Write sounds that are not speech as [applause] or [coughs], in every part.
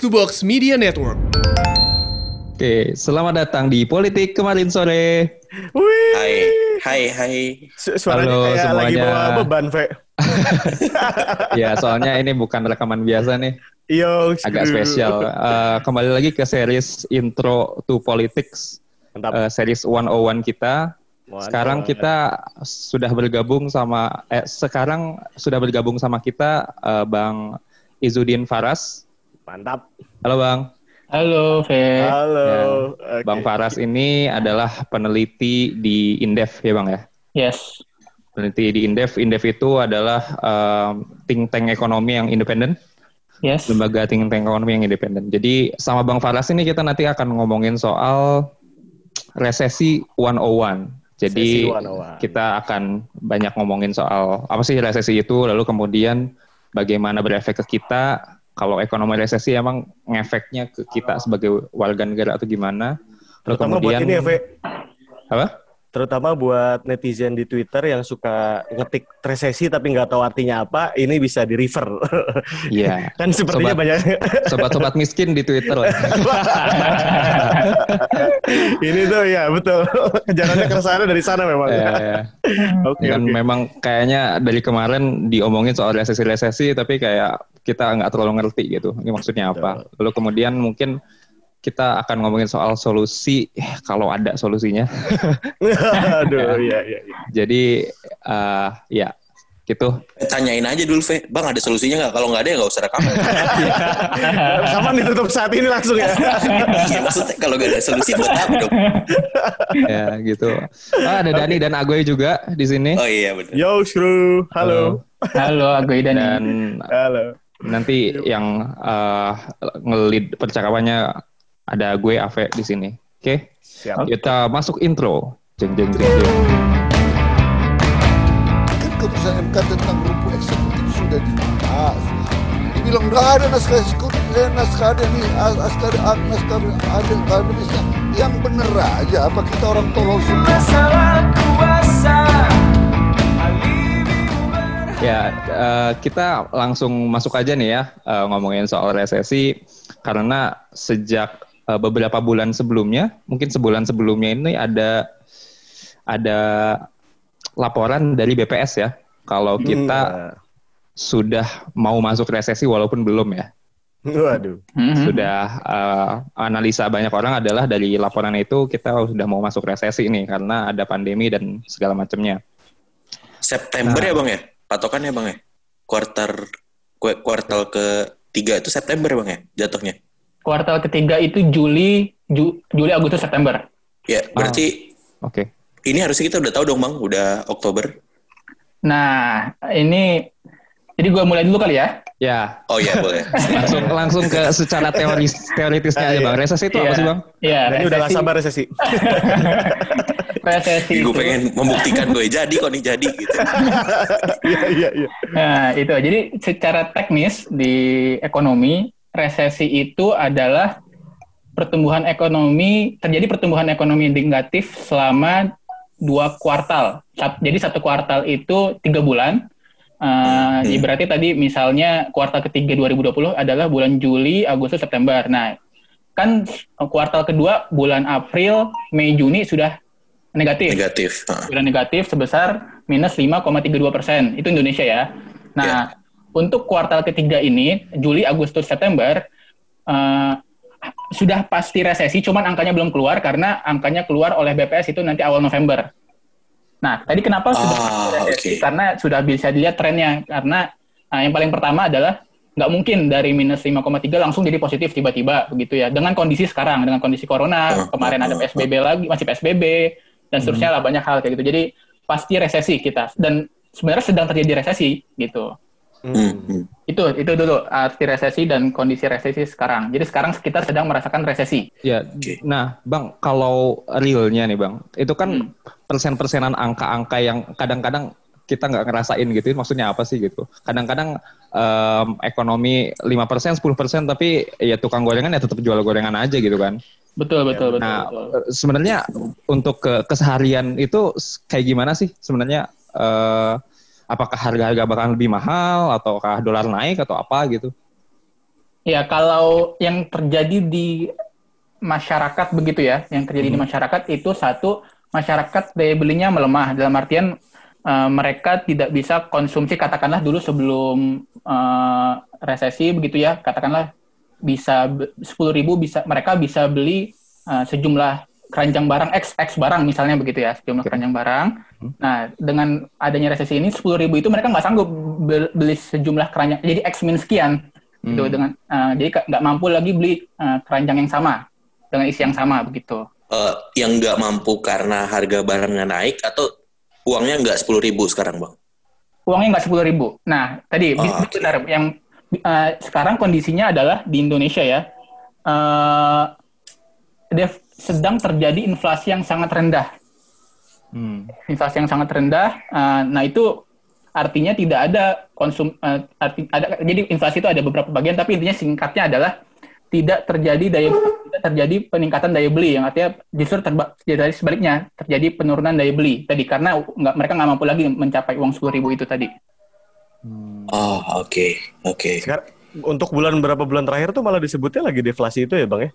Box to Box Media Network. Oke, selamat datang di Politik kemarin sore. Wih. Hai, hai, hai. Su- Suaranya Halo kayak lagi semuanya. bawa beban, Ve. [laughs] Ya, soalnya ini bukan rekaman biasa nih, Yo, agak spesial. Eh, kembali lagi ke series Intro to Politics, Mantap. eh, series 101 kita. Mantap. Sekarang kita sudah bergabung sama, eh, sekarang sudah bergabung sama kita eh, Bang Izudin Faras. Mantap. Halo Bang. Halo, Fe. Halo. Ya, Oke. Bang Faras ini adalah peneliti di Indef ya Bang ya? Yes. Peneliti di Indef. Indef itu adalah em, think tank ekonomi yang independen, Yes. lembaga think tank ekonomi yang independen. Jadi sama Bang Faras ini kita nanti akan ngomongin soal resesi 101. Jadi Resesi 101. kita akan banyak ngomongin soal apa sih resesi itu, lalu kemudian bagaimana berefek ke kita. Kalau ekonomi resesi emang ngefeknya ke kita sebagai warga negara atau gimana? Lalu Terutama buat kemudian ini ya, apa? Terutama buat netizen di Twitter yang suka ngetik resesi tapi nggak tahu artinya apa, ini bisa di refer. Iya. [laughs] kan sepertinya Sobat- banyak. Sobat-sobat miskin di Twitter [laughs] ini tuh ya betul. Kejarannya ke sana dari sana memang. Ya, ya. [laughs] Oke, Kan oke. memang kayaknya dari kemarin diomongin soal resesi-resesi, tapi kayak kita nggak terlalu ngerti gitu. Ini maksudnya apa? Lalu kemudian mungkin kita akan ngomongin soal solusi, eh, [laughs] kalau ada solusinya. [laughs] Aduh, [laughs] iya iya iya. Jadi eh, ya gitu. Tanyain aja dulu, Ve. Bang, ada solusinya nggak? Kalau nggak ada ya nggak usah rekaman. Rekaman ditutup saat ini langsung ya. Iya, maksudnya kalau nggak ada solusi buat apa dong? ya gitu. Ah, ada Dani dan Agoy juga di sini. Oh iya, benar. Yo, Shrew. Halo. Halo, Agoy dan Dan Halo. nanti yang eh, ngelid percakapannya ada gue Ave di sini. Oke. Siap. Kita masuk intro. Jeng jeng jeng jeng. kan keputusan MK tentang rumput eksekutif sudah dibahas. Dibilang nggak ada naskah eksekutif, eh, naskah ada nih, as- naskah ada, ah, naskah ada akademisnya. Yang bener aja, apa kita orang tolol semua? Ya, eh, kita langsung masuk aja nih ya eh, ngomongin soal resesi karena sejak eh, beberapa bulan sebelumnya, mungkin sebulan sebelumnya ini ada ada laporan dari BPS ya kalau kita Hmm. sudah mau masuk resesi walaupun belum ya. Waduh. Mhm. Sudah eh, analisa banyak orang adalah dari laporan itu kita sudah mau masuk resesi ini karena ada pandemi dan segala macamnya. September ya, Bang ya? Patokannya, Bang ya? Kuartal ku- kuartal ketiga itu September, Bang ya? Jatuhnya. Kuartal ketiga itu Juli, Ju- Juli, Agustus, September. Ya, berarti Oke. ini harusnya kita udah tahu dong, Bang. Udah Oktober. Nah, ini jadi gue mulai dulu kali ya. Ya, Oh iya, boleh. [laughs] langsung langsung ke secara teoris teoritisnya aja bang. Resesi itu apa Iya. sih bang? Iya, Ini udah gak resesi- sabar resesi. [laughs] Resesi Gue pengen membuktikan gue jadi kok nih jadi gitu. [laughs] Iya iya iya. Nah, itu. Jadi secara teknis di ekonomi, resesi itu adalah pertumbuhan ekonomi, terjadi pertumbuhan ekonomi negatif selama dua kuartal. Jadi satu kuartal itu tiga bulan. Uh, Hmm. Berarti tadi misalnya kuartal ketiga 2020 adalah bulan Juli, Agustus, September. Nah, kan kuartal kedua bulan April, Mei, Juni sudah negatif Negatif. Heeh. bulan negatif sebesar minus 5,32 persen. Itu Indonesia ya. Nah, untuk kuartal ketiga ini, Juli, Agustus, September, eh, sudah pasti resesi, cuman angkanya belum keluar karena angkanya keluar oleh BPS itu nanti awal November. Nah, tadi kenapa sudah Ah, resesi? oke. Karena sudah bisa dilihat trennya. Karena eh, yang paling pertama adalah nggak mungkin dari minus 5,3 langsung jadi positif tiba-tiba begitu ya. Dengan kondisi sekarang, dengan kondisi corona, Ah, kemarin ah, ada ah, PSBB lagi, masih PSBB dan seterusnya lah banyak hal kayak gitu. Jadi pasti resesi kita dan sebenarnya sedang terjadi resesi gitu. Hmm. Itu itu dulu arti resesi dan kondisi resesi sekarang. Jadi sekarang kita sedang merasakan resesi. Ya, Oke. nah bang kalau realnya nih bang, itu kan Hmm. persen-persenan angka-angka yang kadang-kadang kita nggak ngerasain gitu. Maksudnya apa sih gitu? Kadang-kadang em, ekonomi 5%, 10% tapi ya tukang gorengan ya tetap jual gorengan aja gitu kan. Betul betul betul. Nah, betul. eh, sebenarnya untuk ke keseharian itu kayak gimana sih sebenarnya? eh, apakah harga-harga bakal lebih mahal ataukah dolar naik atau apa gitu? Ya, kalau yang terjadi di masyarakat begitu ya, yang terjadi di masyarakat itu satu masyarakat daya belinya melemah dalam artian eh, mereka tidak bisa konsumsi katakanlah dulu sebelum eh, resesi begitu ya, katakanlah bisa sepuluh ribu bisa mereka bisa beli eh, sejumlah keranjang barang X X barang misalnya begitu ya, sejumlah keranjang barang. Nah, dengan adanya resesi ini sepuluh ribu itu mereka nggak sanggup be- beli sejumlah keranjang jadi X min sekian gitu dengan eh, jadi nggak mampu lagi beli eh, keranjang yang sama dengan isi yang sama begitu. Eh, yang nggak mampu karena harga barangnya naik atau uangnya nggak sepuluh ribu sekarang bang? Uangnya nggak sepuluh ribu. Nah tadi Oh, oke. benar yang eh, sekarang kondisinya adalah di Indonesia ya, eh def- sedang terjadi inflasi yang sangat rendah. Hmm. Inflasi yang sangat rendah. eh, nah itu artinya tidak ada konsum. eh, arti, ada, jadi inflasi itu ada beberapa bagian, tapi intinya singkatnya adalah tidak terjadi daya tidak terjadi peningkatan daya beli yang artinya justru terba, dari sebaliknya terjadi penurunan daya beli tadi karena nggak mereka nggak mampu lagi mencapai uang sepuluh ribu itu tadi. Oh oke oke. Sekarang untuk bulan berapa bulan terakhir tuh malah disebutnya lagi deflasi itu ya bang ya?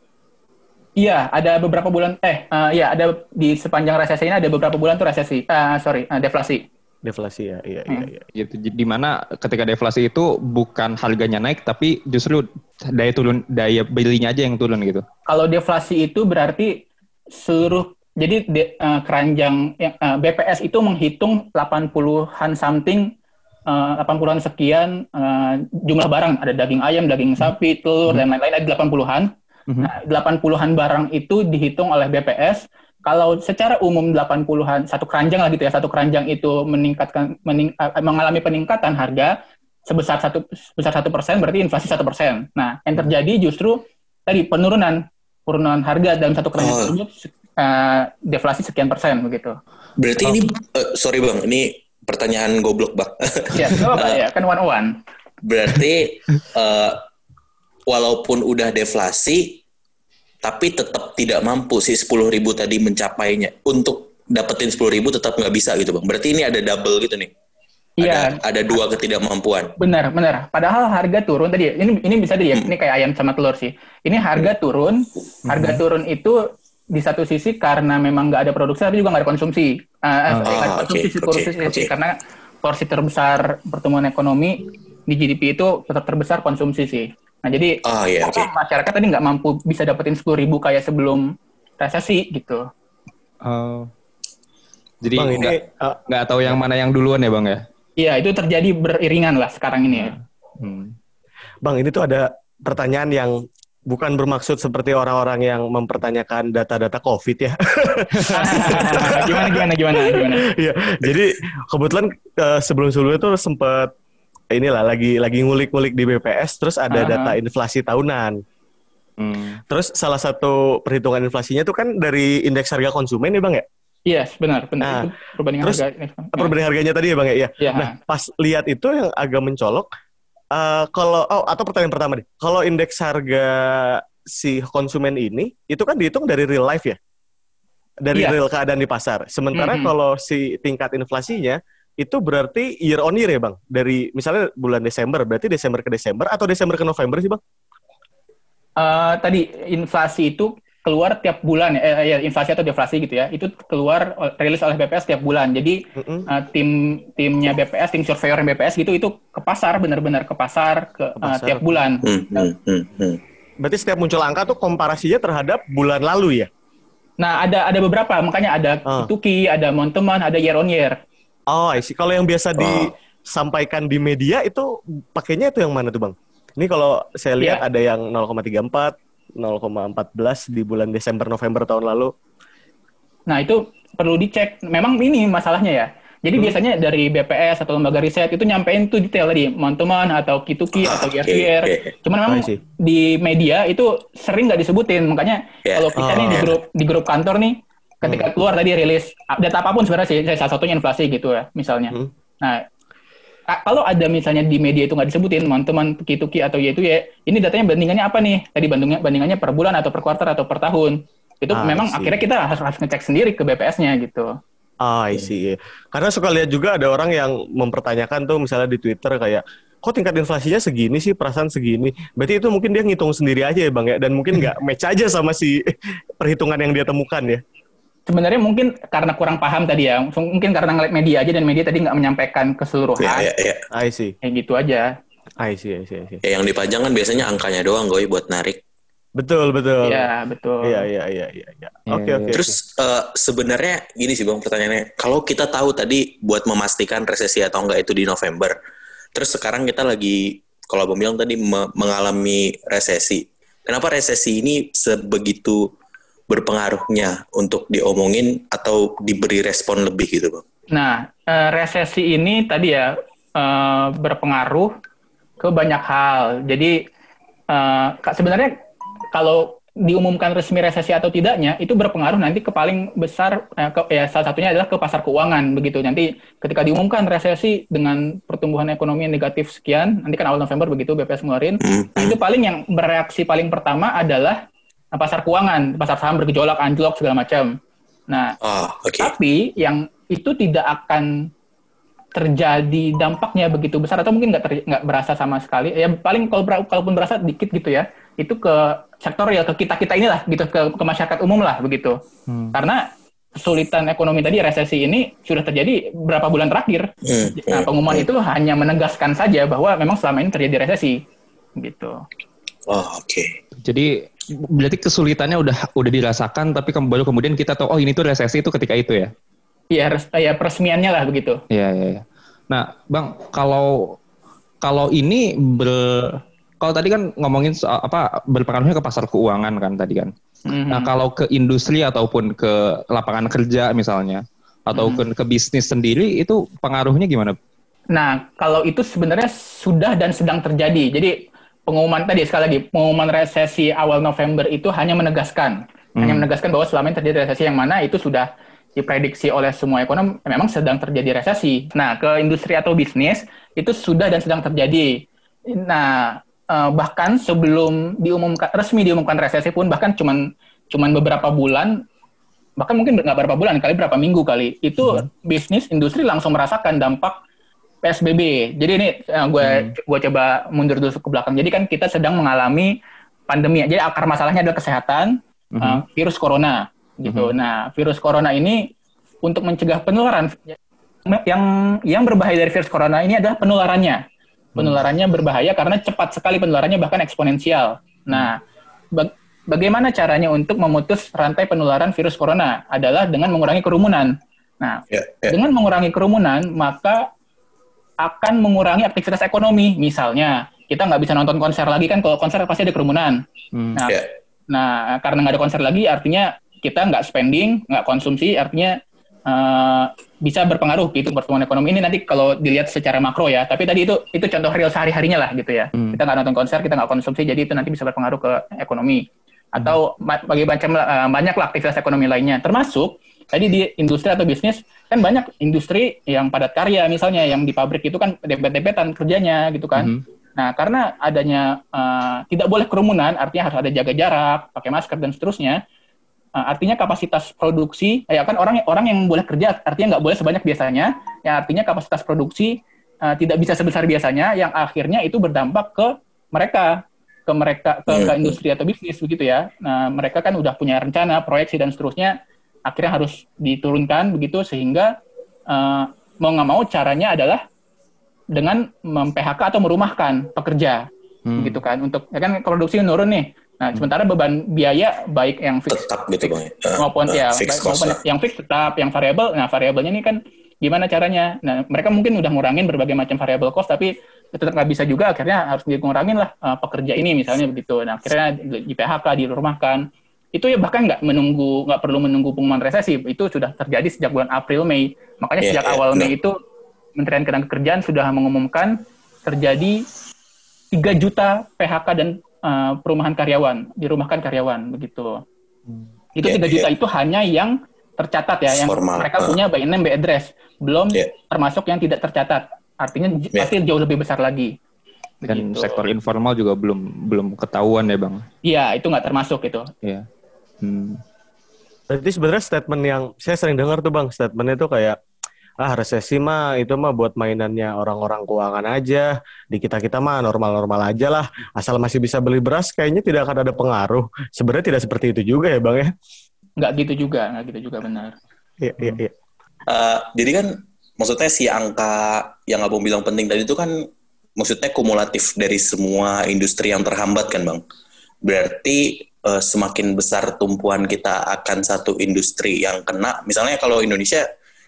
Iya, ada beberapa bulan eh eh, iya ada di sepanjang resesi ini ada beberapa bulan tuh resesi. eh sorry, eh, deflasi. Deflasi ya, iya iya Hmm. iya. Gitu. Di mana ketika deflasi itu bukan harganya naik tapi justru daya turun daya belinya aja yang turun gitu. Kalau deflasi itu berarti seluruh jadi de- eh, keranjang yang eh, BPS itu menghitung 80-an something eh, 80-an sekian eh, jumlah barang, ada daging ayam, daging sapi, telur dan lain-lain ada 80-an. Mhm. Nah, 80-an barang itu dihitung oleh BPS. Kalau secara umum 80-an satu keranjang lah gitu ya, satu keranjang itu meningkatkan mening- eh, mengalami peningkatan harga sebesar satu sebesar satu persen berarti inflasi satu persen. Nah, yang terjadi justru tadi penurunan penurunan harga dalam satu keranjang Oh. tersebut eh, deflasi sekian persen begitu. Berarti ini eh, sorry bang, ini pertanyaan goblok bang. Ya, nggak apa-apa [laughs] ya, kan one one. Berarti eh, walaupun udah deflasi, tapi tetap tidak mampu si sepuluh ribu tadi mencapainya. Untuk dapetin sepuluh ribu tetap nggak bisa gitu bang. Berarti ini ada double gitu nih. Iya, Ada, ada dua ketidakmampuan. Benar, benar. Padahal harga turun tadi. Ini ini bisa dia. Ini kayak ayam sama telur sih. Ini harga turun. Harga turun itu di satu sisi karena memang nggak ada produksi tapi juga nggak ada konsumsi. Eh, eh, sorry, nggak ada Ah, konsumsi konsumsi oke, sih. oke. karena porsi terbesar pertumbuhan ekonomi di GDP itu tetap terbesar konsumsi sih. Nah jadi Oh iya oke. karena masyarakat tadi nggak mampu bisa dapetin sepuluh ribu kayak sebelum resesi gitu. Oh. Jadi Bang ini nggak nggak tahu yang mana yang duluan ya bang ya. Iya itu terjadi beriringan lah sekarang ini ya. Hmm. bang ini tuh ada pertanyaan yang bukan bermaksud seperti orang-orang yang mempertanyakan data-data COVID ya. [laughs] gimana gimana gimana gimana. Iya, jadi kebetulan eh, sebelum-sebelumnya tuh sempat inilah lagi lagi ngulik-ngulik di BPS terus ada Aha. data inflasi tahunan. Hmm. Terus salah satu perhitungan inflasinya tuh kan dari indeks harga konsumen ya Bang ya? Iya benar benar. Nah, itu perbandingan terus harga. Ya. Perbandingan harganya tadi ya Bang ya? Iya. Iya. Nah, pas lihat itu yang agak mencolok eh, kalau oh atau pertanyaan pertama deh. Kalau indeks harga si konsumen ini itu kan dihitung dari real life ya? Dari Iya. real keadaan di pasar. Sementara Mhm. kalau si tingkat inflasinya itu berarti year on year ya Bang? Dari misalnya bulan Desember, berarti Desember ke Desember atau Desember ke November sih Bang? Eh, tadi inflasi itu keluar tiap bulan ya, eh, ya, inflasi atau deflasi gitu ya, itu keluar ol- rilis oleh BPS tiap bulan. Jadi Mm-mm. eh, tim timnya BPS, tim surveyor BPS gitu itu ke pasar benar-benar ke pasar ke, Ke eh, pasar. tiap bulan. Hmm, hmm, hmm, hmm. Berarti setiap muncul angka tuh komparasinya terhadap bulan lalu ya? Nah ada ada beberapa, makanya ada Ah. Ituki, ada Monteman, ada year on year. Oh, I see. Kalau yang biasa Oh. disampaikan di media itu pakainya itu yang mana tuh, Bang? Ini kalau saya lihat Iya. ada yang 0,34, 0,14 di bulan Desember November tahun lalu. Nah itu perlu dicek. Memang ini masalahnya ya. Jadi Hmm. biasanya dari BPS atau lembaga riset itu nyampein tuh detail tadi, Monteman atau Kituki Ah, atau to year. oke. Cuman memang see. di media itu sering nggak disebutin. Makanya Ya. kalau kita nih di Oh. grup di grup kantor nih, ketika keluar tadi rilis data apa pun sebenarnya sih, salah satunya inflasi gitu ya misalnya. Hmm. Nah kalau ada misalnya di media itu nggak disebutin teman-teman Kituki atau ya itu ya, ini datanya bandingannya apa nih? Tadi bandingnya bandingannya per bulan atau per kuartal atau per tahun. Itu Ah, memang see. akhirnya kita harus, harus ngecek sendiri ke BPS-nya gitu. Ah, I see. Karena suka lihat juga ada orang yang mempertanyakan tuh misalnya di Twitter kayak kok tingkat inflasinya segini sih perasaan segini. Berarti itu mungkin dia ngitung sendiri aja ya Bang ya dan mungkin nggak [laughs] match aja sama si perhitungan yang dia temukan ya. Sebenarnya mungkin karena kurang paham tadi ya, mungkin karena ngeliat media aja dan media tadi nggak menyampaikan keseluruhan. Ya, ya, ya. I see. Kayak gitu aja. I see, I see, I see. Ya, yang dipajang kan biasanya angkanya doang, Goy, buat narik. Betul, betul. Iya, betul. Iya, iya, iya, iya. iya. Oke, Iya, oke. Terus eh, sebenarnya gini sih bang pertanyaannya, kalau kita tahu tadi buat memastikan resesi atau enggak itu di November, terus sekarang kita lagi kalau abang bilang tadi me- mengalami resesi, kenapa resesi ini sebegitu berpengaruhnya untuk diomongin atau diberi respon lebih gitu bang? Nah, eh, resesi ini tadi ya eh, berpengaruh ke banyak hal. Jadi eh, sebenarnya kalau diumumkan resmi resesi atau tidaknya itu berpengaruh nanti ke paling besar eh, ke- ya salah satunya adalah ke pasar keuangan begitu. Nanti ketika diumumkan resesi dengan pertumbuhan ekonomi yang negatif sekian, nanti kan awal November begitu BPS ngeluarin. Hmm, Nah, itu paling yang bereaksi paling pertama adalah pasar keuangan, pasar saham bergejolak, anjlok segala macam. Nah, Oh, oke. tapi yang itu tidak akan terjadi dampaknya begitu besar atau mungkin nggak ter- nggak berasa sama sekali. Ya paling kalau kalaupun berasa dikit gitu ya, itu ke sektor ya ke kita kita inilah gitu ke, ke masyarakat umum lah begitu. Karena kesulitan ekonomi tadi resesi ini sudah terjadi berapa bulan terakhir. Hmm, Nah, hmm, pengumuman hmm. itu hanya menegaskan saja bahwa memang selama ini terjadi resesi gitu. Oh, oke. Jadi berarti kesulitannya udah udah dirasakan tapi ke- baru kemudian kita tahu oh ini tuh resesi itu ketika itu ya. Iya, res- ya peresmiannya lah begitu. Iya, iya, iya. Nah, Bang, kalau kalau ini ber kalau tadi kan ngomongin soal apa berpengaruhnya ke pasar keuangan kan tadi kan. Mhm. Nah, kalau ke industri ataupun ke lapangan kerja misalnya ataupun ke bisnis sendiri itu pengaruhnya gimana? Nah, kalau itu sebenarnya sudah dan sedang terjadi. Jadi pengumuman tadi sekali lagi pengumuman resesi awal November itu hanya menegaskan, hanya menegaskan bahwa selama ini terjadi resesi yang mana itu sudah diprediksi oleh semua ekonom memang sedang terjadi resesi. Nah, ke industri atau bisnis itu sudah dan sedang terjadi. Nah, eh, bahkan sebelum diumumkan resmi diumumkan resesi pun bahkan cuman cuman beberapa bulan bahkan mungkin nggak berapa bulan kali berapa minggu kali itu bisnis industri langsung merasakan dampak PSBB. Jadi ini gue gue coba mundur dulu ke belakang. Jadi kan kita sedang mengalami pandemi. Jadi akar masalahnya adalah kesehatan eh, virus corona gitu. Nah, virus corona ini untuk mencegah penularan yang yang berbahaya dari virus corona ini adalah penularannya. Penularannya berbahaya karena cepat sekali penularannya bahkan eksponensial. Nah, bag- bagaimana caranya untuk memutus rantai penularan virus corona adalah dengan mengurangi kerumunan. Nah, Ya, ya. dengan mengurangi kerumunan, maka akan mengurangi aktivitas ekonomi. Misalnya, kita nggak bisa nonton konser lagi kan, kalau konser pasti ada kerumunan. Nah, Ya. nah, karena nggak ada konser lagi, artinya kita nggak spending, nggak konsumsi, artinya eh, bisa berpengaruh gitu pertumbuhan ekonomi ini nanti kalau dilihat secara makro ya. Tapi tadi itu itu contoh real sehari-harinya lah gitu ya. Kita nggak nonton konser, kita nggak konsumsi, jadi itu nanti bisa berpengaruh ke ekonomi. Atau ma- bagi macam eh, banyak lah aktivitas ekonomi lainnya, termasuk tadi di industri atau bisnis kan banyak industri yang padat karya misalnya yang di pabrik itu kan dempet-dempetan kerjanya gitu kan. Nah, karena adanya eh, tidak boleh kerumunan, artinya harus ada jaga jarak, pakai masker dan seterusnya. eh, artinya kapasitas produksi, ya kan orang orang yang boleh kerja, artinya nggak boleh sebanyak biasanya. Ya artinya kapasitas produksi eh, tidak bisa sebesar biasanya, yang akhirnya itu berdampak ke mereka, ke mereka ke, ke industri atau bisnis begitu ya. Nah, mereka kan udah punya rencana, proyeksi dan seterusnya, akhirnya harus diturunkan begitu sehingga eh, mau nggak mau caranya adalah dengan mem-PHK atau merumahkan pekerja gitu kan. Untuk ya kan produksi menurun nih. Nah sementara beban biaya baik yang fix Tetap gitu bang. Eh, maupun eh, ya fixed baik- maupun yang fix tetap yang variabel nah variabelnya ini kan gimana caranya? Nah mereka mungkin udah ngurangin berbagai macam variabel cost tapi tetap nggak bisa juga. Akhirnya harus ngurangin lah eh, pekerja ini misalnya begitu. Nah akhirnya di PHK dirumahkan itu ya bahkan nggak menunggu nggak perlu menunggu pengumuman resesi itu sudah terjadi sejak bulan April Mei makanya Iya, sejak iya, awal benar. Mei itu Kementerian Ketenagakerjaan sudah mengumumkan terjadi 3 juta PHK dan eh, perumahan karyawan dirumahkan karyawan begitu itu Iya, 3 juta iya. itu hanya yang tercatat ya yang Formal, mereka ah. punya by name by address belum Iya. termasuk yang tidak tercatat artinya Iya. pasti jauh lebih besar lagi Dan Begitu. sektor informal juga belum belum ketahuan ya bang. iya itu nggak termasuk itu Iya. Hmm. Berarti sebenarnya statement yang saya sering dengar tuh bang, statementnya tuh kayak ah resesi mah itu mah buat mainannya orang-orang keuangan aja. Di kita kita mah normal-normal aja lah. Asal masih bisa beli beras, kayaknya tidak akan ada pengaruh. Sebenarnya tidak seperti itu juga ya bang ya. Nggak gitu juga, nggak gitu juga benar. Iya iya iya. Eh, jadi kan maksudnya si angka yang abang bilang penting tadi itu kan maksudnya kumulatif dari semua industri yang terhambat kan bang. Berarti eh, semakin besar tumpuan kita akan satu industri yang kena. Misalnya kalau Indonesia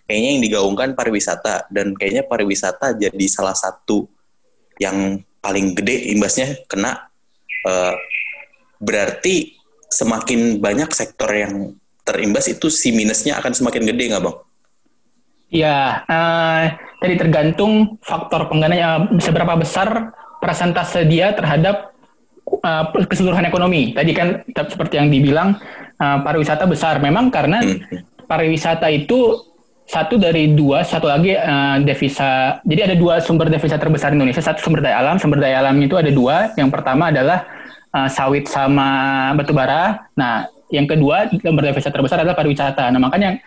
kayaknya yang digaungkan pariwisata dan kayaknya pariwisata jadi salah satu yang paling gede imbasnya kena. Eh, berarti semakin banyak sektor yang terimbas itu si minusnya akan semakin gede nggak bang? Ya, tadi tergantung faktor penggananya eh, seberapa besar persentase dia terhadap eh, keseluruhan ekonomi. Tadi kan seperti yang dibilang eh, pariwisata besar. Memang karena pariwisata itu satu dari dua, satu lagi eh, devisa. Jadi ada dua sumber devisa terbesar Indonesia. Satu sumber daya alam, sumber daya alamnya itu ada dua. Yang pertama adalah eh, sawit sama batu bara. Nah, yang kedua sumber devisa terbesar adalah pariwisata. Nah, makanya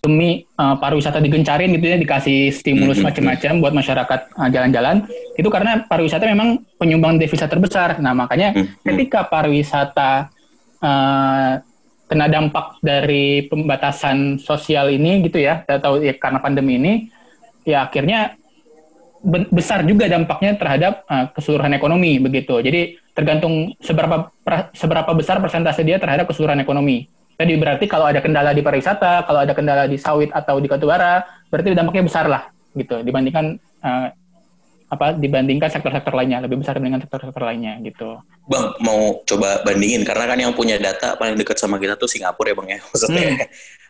demi uh, pariwisata digencarin gitu ya dikasih stimulus Mhm. macam-macam buat masyarakat uh, jalan-jalan itu karena pariwisata memang penyumbang devisa terbesar nah makanya Mhm. ketika pariwisata uh, kena dampak dari pembatasan sosial ini gitu ya atau ya, karena pandemi ini ya akhirnya be- besar juga dampaknya terhadap uh, keseluruhan ekonomi begitu jadi tergantung seberapa seberapa besar persentase dia terhadap keseluruhan ekonomi jadi berarti kalau ada kendala di pariwisata, kalau ada kendala di sawit atau di batubara, berarti dampaknya besar lah gitu dibandingkan eh, apa dibandingkan sektor-sektor lainnya lebih besar dibandingkan sektor-sektor lainnya gitu. Bang, mau coba bandingin karena kan yang punya data paling dekat sama kita tuh Singapura ya bang ya. [laughs] Maksudnya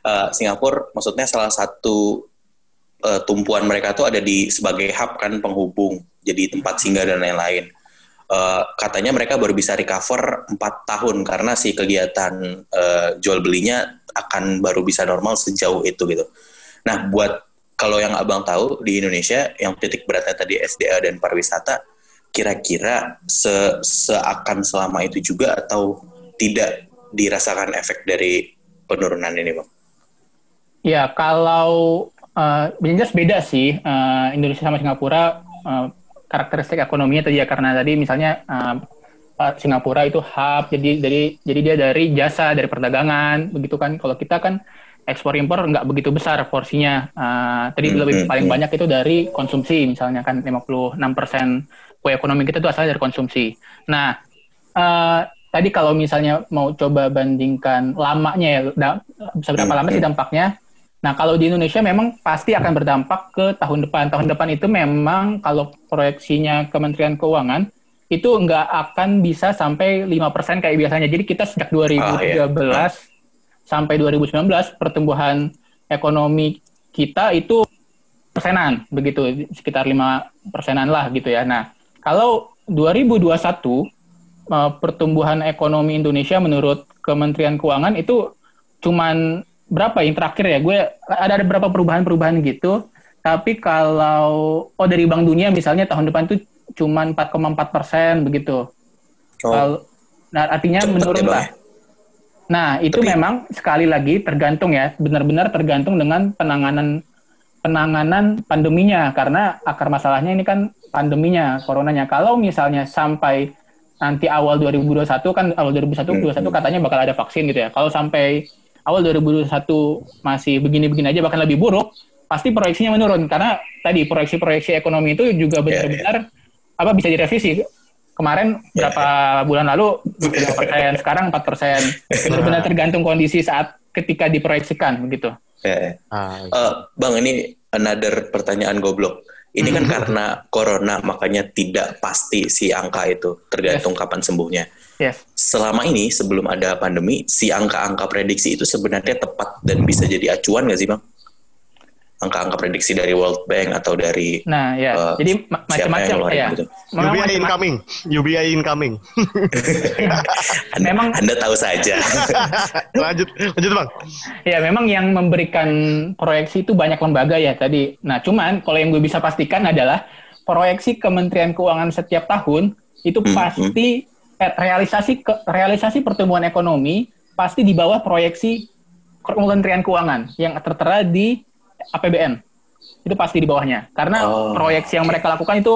eh, Singapura, maksudnya salah satu eh, tumpuan mereka tuh ada di sebagai hub kan penghubung, jadi tempat singgah dan lain-lain. Eh, katanya mereka baru bisa recover 4 tahun karena si kegiatan eh, jual belinya akan baru bisa normal sejauh itu gitu. Nah, buat kalau yang abang tahu di Indonesia yang titik beratnya tadi SDA dan pariwisata, kira-kira se seakan selama itu juga atau tidak dirasakan efek dari penurunan ini, bang? Ya kalau eh jelas beda sih eh, Indonesia sama Singapura eh, karakteristik ekonominya tadi ya karena tadi misalnya eh, Singapura itu hub jadi jadi jadi dia dari jasa dari perdagangan begitu kan. Kalau kita kan ekspor impor nggak begitu besar porsinya. Eh, tadi Hmm, lebih hmm, paling hmm. banyak itu dari konsumsi misalnya kan 56% kue ekonomi kita itu asalnya dari konsumsi. Nah eh, tadi kalau misalnya mau coba bandingkan lamanya ya da- seberapa lama sih dampaknya Nah, kalau di Indonesia memang pasti akan berdampak ke tahun depan. Tahun depan itu memang kalau proyeksinya Kementerian Keuangan itu nggak akan bisa sampai 5% kayak biasanya. Jadi kita sejak 2013 sampai 2019 pertumbuhan ekonomi kita itu persenan begitu sekitar 5 persenan lah gitu ya. Nah, kalau 2021 eh, pertumbuhan ekonomi Indonesia menurut Kementerian Keuangan itu cuman berapa yang terakhir ya? Gue ada ada beberapa perubahan-perubahan gitu? Tapi kalau oh dari Bank Dunia misalnya tahun depan itu cuma 4,4 persen begitu. Oh, Kalau- nah artinya cepet menurun ya, lah. ya? nah itu Tapi- memang sekali lagi tergantung ya benar-benar tergantung dengan penanganan penanganan pandeminya. Karena akar masalahnya ini kan pandeminya coronanya. Kalau misalnya sampai nanti awal 2021 kan awal 2021 Hmm. 2021 katanya bakal ada vaksin gitu ya. Kalau sampai awal 2021 masih begini-begini aja bahkan lebih buruk pasti proyeksinya menurun. Karena tadi proyeksi-proyeksi ekonomi itu juga benar-benar apa bisa direvisi. Kemarin Ya, berapa bulan lalu 5 persen [laughs] sekarang 4 persen. Benar-benar tergantung kondisi saat ketika diproyeksikan begitu Ya, ya. Ah, Eh, bang, ini another pertanyaan goblok. Ini kan karena corona makanya tidak pasti si angka itu, tergantung kapan sembuhnya. Yes Selama ini sebelum ada pandemi, si angka-angka prediksi itu sebenarnya tepat dan bisa jadi acuan nggak sih bang? Angka-angka prediksi dari World Bank atau dari nah ya eh, jadi ma- siapa yang macam-macam ya gitu? UBI incoming, UBI incoming. [laughs] Anda, Memang- Anda tahu saja. [laughs] lanjut, lanjut bang. Ya, memang yang memberikan proyeksi itu banyak lembaga ya tadi. Nah, cuman kalau yang gue bisa pastikan adalah proyeksi Kementerian Keuangan setiap tahun itu Hmm, pasti eh, realisasi ke, realisasi pertumbuhan ekonomi pasti di bawah proyeksi Kementerian Keuangan yang tertera di APBN. Itu pasti di bawahnya. Karena Oh. proyeksi yang mereka lakukan itu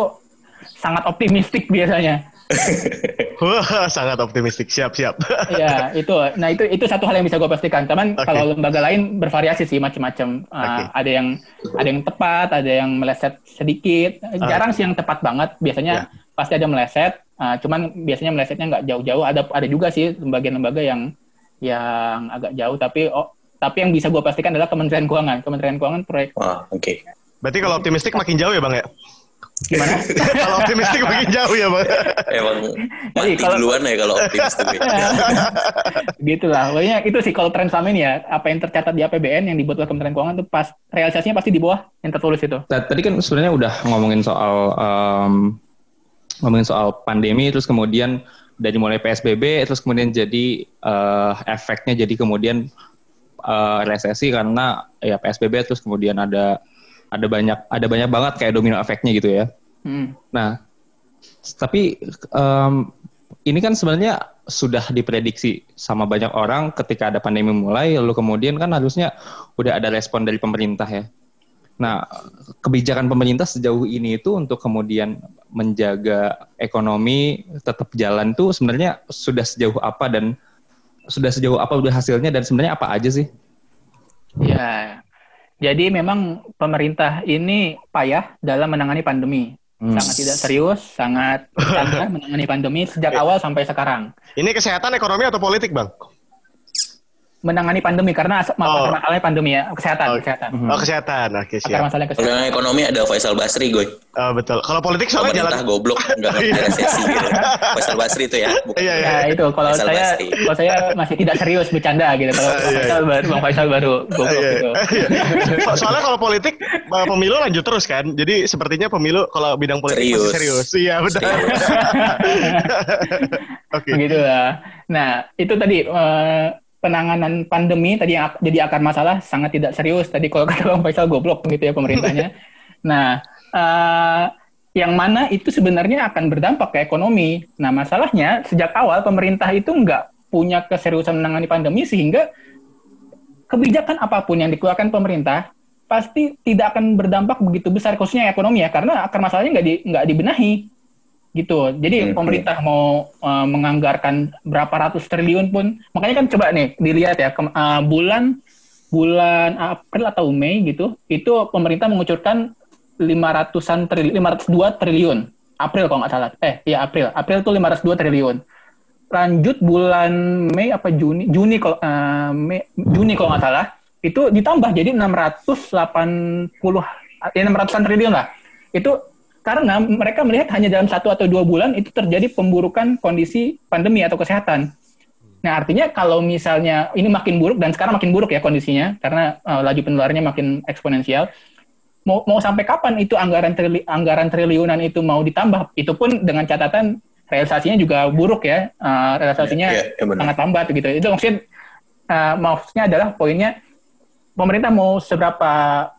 sangat optimistik biasanya. [laughs] Wah, sangat optimistik. Siap, siap. [laughs] Iya, itu. Nah, itu itu satu hal yang bisa gue pastikan. Cuman Oke. kalau lembaga lain bervariasi sih macam-macam. Uh. Ada yang ada yang tepat, ada yang meleset sedikit. Jarang sih yang tepat banget. Biasanya pasti ada meleset. Uh, cuman biasanya melesetnya nggak jauh-jauh. Ada ada juga sih lembaga-lembaga yang yang agak jauh. Tapi oh, tapi yang bisa gue pastikan adalah Kementerian Keuangan. Kementerian Keuangan proyek Wah, oke. Berarti kalau optimistik makin jauh ya, Bang ya? gimana? [laughs] kalau optimistik makin [laughs] jauh ya, Bang. Emang [laughs] mati kalau- duluan ya kalau optimis tuh. gitu lah. Pokoknya itu sih kalau tren selama ini ya, apa yang tercatat di APBN yang dibuat oleh Kementerian Keuangan itu pas realisasinya pasti di bawah yang tertulis itu. Nah, tadi kan sebenarnya udah ngomongin soal em, ngomongin soal pandemi terus kemudian dari mulai PSBB terus kemudian jadi eh, efeknya jadi kemudian eh, resesi karena ya PSBB terus kemudian ada ada banyak ada banyak banget kayak domino efeknya gitu ya. Hmm. Nah, tapi em, ini kan sebenarnya sudah diprediksi sama banyak orang ketika ada pandemi mulai, lalu kemudian kan harusnya udah ada respon dari pemerintah ya. Nah, kebijakan pemerintah sejauh ini itu untuk kemudian menjaga ekonomi tetap jalan tuh sebenarnya sudah sejauh apa dan sudah sejauh apa udah hasilnya dan sebenarnya apa aja sih? Ya, jadi memang pemerintah ini payah dalam menangani pandemi. Hmm. Sangat tidak serius, sangat [laughs] sangat menangani pandemi sejak awal sampai sekarang. Ini kesehatan, ekonomi, atau politik, Bang? Menangani pandemi karena as- Oh. masalahnya pandemi ya, kesehatan, Oh. kesehatan. Oh, kesehatan. Oke, Akar siap. masalahnya Kalau kesehatan. yang ekonomi ada Faisal Basri, gue. Oh, betul. Kalau politik soalnya Pemerintah jalan... goblok nggak ngerti [laughs] resesi gitu. Faisal Basri itu ya. Bukan. Iya, iya. Ya itu kalau Faisal saya Basri. kalau saya masih tidak serius bercanda gitu. Kalau [laughs] Iya, Faisal baru Bang Faisal baru goblok Iya, gitu. [laughs] iya. So- Soalnya kalau politik pemilu lanjut terus kan. Jadi sepertinya pemilu kalau bidang politik masih serius. Serius. Iya, betul. Oke. Begitu lah. Nah, itu tadi eh, penanganan pandemi tadi yang jadi akar masalah sangat tidak serius. Tadi kalau kata Bang Faisal goblok gitu ya pemerintahnya. [laughs] nah, eh, yang mana itu sebenarnya akan berdampak ke ekonomi. Nah, masalahnya sejak awal pemerintah itu nggak punya keseriusan menangani pandemi sehingga kebijakan apa pun yang dikeluarkan pemerintah pasti tidak akan berdampak begitu besar khususnya ekonomi ya karena akar masalahnya nggak di, nggak dibenahi gitu. Jadi Hmm. pemerintah mau uh, menganggarkan berapa ratus triliun pun, makanya kan coba nih dilihat ya kem- uh, bulan bulan April atau Mei gitu, itu pemerintah mengucurkan 500-an triliun, 502 triliun. April kalau nggak salah. Eh, iya April. April itu 502 triliun. Lanjut bulan Mei apa Juni? Juni kalau uh, Mei, Juni kalau nggak salah, itu ditambah jadi 680 ya 600-an triliun lah. Itu karena mereka melihat hanya dalam satu atau dua bulan itu terjadi pemburukan kondisi pandemi atau kesehatan. Nah, artinya kalau misalnya ini makin buruk dan sekarang makin buruk ya kondisinya karena uh, laju penularannya makin eksponensial. Mau mau sampai kapan itu anggaran trili, anggaran triliunan itu mau ditambah? Itu pun dengan catatan realisasinya juga buruk ya. Uh, realisasinya Iya, iya, benar. sangat lambat gitu. Itu maksudnya uh, maksudnya adalah poinnya pemerintah mau seberapa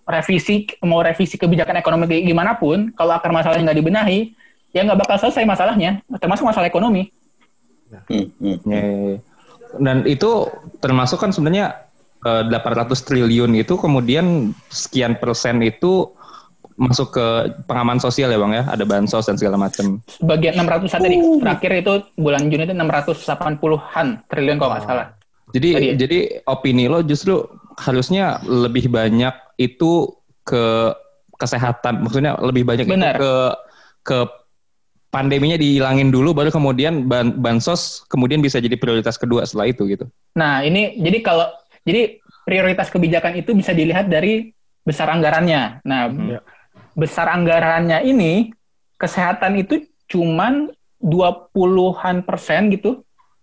revisi mau revisi kebijakan ekonomi kayak gimana pun kalau akar masalahnya nggak dibenahi ya nggak bakal selesai masalahnya termasuk masalah ekonomi Hmm, hmm. Ya, ya, ya. Dan itu termasuk kan sebenarnya eh, 800 triliun itu kemudian sekian persen itu masuk ke pengaman sosial ya bang ya, ada bansos dan segala macam. bagian 600 tadi terakhir itu bulan Juni itu 680-an triliun kalau nggak salah Jadi ya? jadi opini lo justru harusnya lebih banyak itu ke kesehatan, maksudnya lebih banyak itu ke ke pandeminya dihilangin dulu baru kemudian ban- bansos kemudian bisa jadi prioritas kedua setelah itu gitu. Nah, ini jadi kalau jadi prioritas kebijakan itu bisa dilihat dari besar anggarannya. Nah, Ya. besar anggarannya ini kesehatan itu cuman 20-an persen gitu.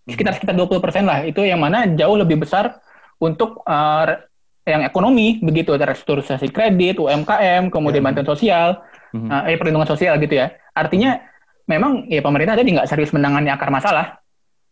Sekitar sekitar 20 persen lah. Itu yang mana jauh lebih besar untuk re- yang ekonomi begitu ada restrukturisasi kredit, UMKM, kemudian bantuan sosial, Mhm. eh perlindungan sosial gitu ya. Artinya memang ya pemerintah tadi nggak serius menangani akar masalah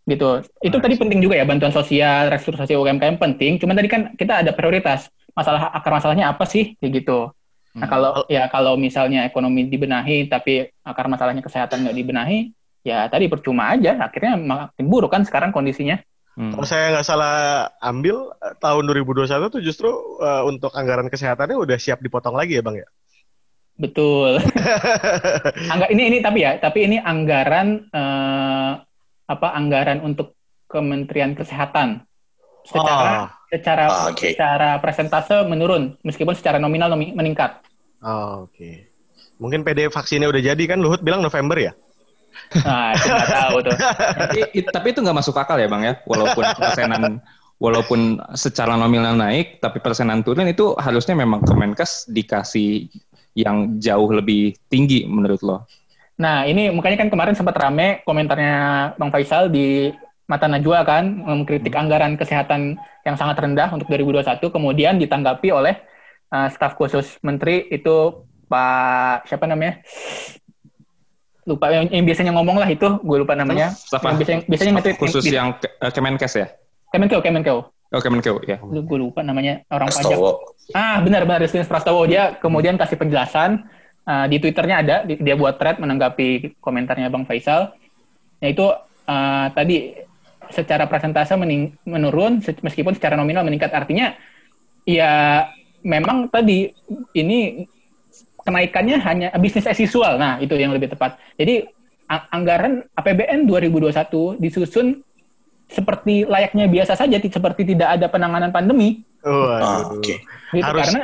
gitu. Itu tadi penting juga ya bantuan sosial, restrukturisasi UMKM penting. Cuman tadi kan kita ada prioritas. Masalah akar masalahnya apa sih kayak gitu. Nah kalau ya kalau misalnya ekonomi dibenahi tapi akar masalahnya kesehatan nggak dibenahi, ya tadi percuma aja. Akhirnya makin buruk kan sekarang kondisinya. Hmm. Kalau saya nggak salah ambil, eh, tahun 2021 tuh justru uh, untuk anggaran kesehatannya udah siap dipotong lagi ya bang ya? Betul. [laughs] Angga, ini ini tapi ya, tapi ini anggaran uh, apa anggaran untuk Kementerian Kesehatan secara Oh. secara Ah, oke. secara presentase menurun meskipun secara nominal nomi- meningkat. Oh, Oke. Mungkin PD vaksinnya udah jadi kan Luhut bilang November ya? Nah, itu nggak tahu tuh. tapi, it- tapi itu nggak masuk akal ya bang ya, walaupun persenan walaupun secara nominal naik, tapi persenan turun itu harusnya memang Kemenkes dikasih yang jauh lebih tinggi menurut lo. Nah, ini makanya kan kemarin sempat rame komentarnya Bang Faisal di Mata Najwa kan mengkritik anggaran kesehatan yang sangat rendah untuk 2021 kemudian ditanggapi oleh uh, staf khusus menteri itu Pak siapa namanya? Lupa yang, yang biasanya ngomong lah itu, gue lupa namanya. Staf- yang biasanya biasanya staf nge-tweet khusus yang, yang ke- eh, Kemenkes ya? Kemenkeu, Kemenkeu. Oh Kemenkeu ya. Gue lupa namanya orang pajak. Prastowo. Ah, benar benar Justinus Prastowo dia kemudian kasih penjelasan uh, di Twitternya ada di- dia buat thread menanggapi komentarnya Bang Faisal. Yaitu uh, tadi secara presentase mening- menurun se- meskipun secara nominal meningkat artinya ya memang tadi ini kenaikannya hanya bisnis as usual. Nah, itu yang lebih tepat. Jadi anggaran APBN 2021 disusun seperti layaknya biasa saja, ti- seperti tidak ada penanganan pandemi. Ah, oke. Gitu, Harus- karena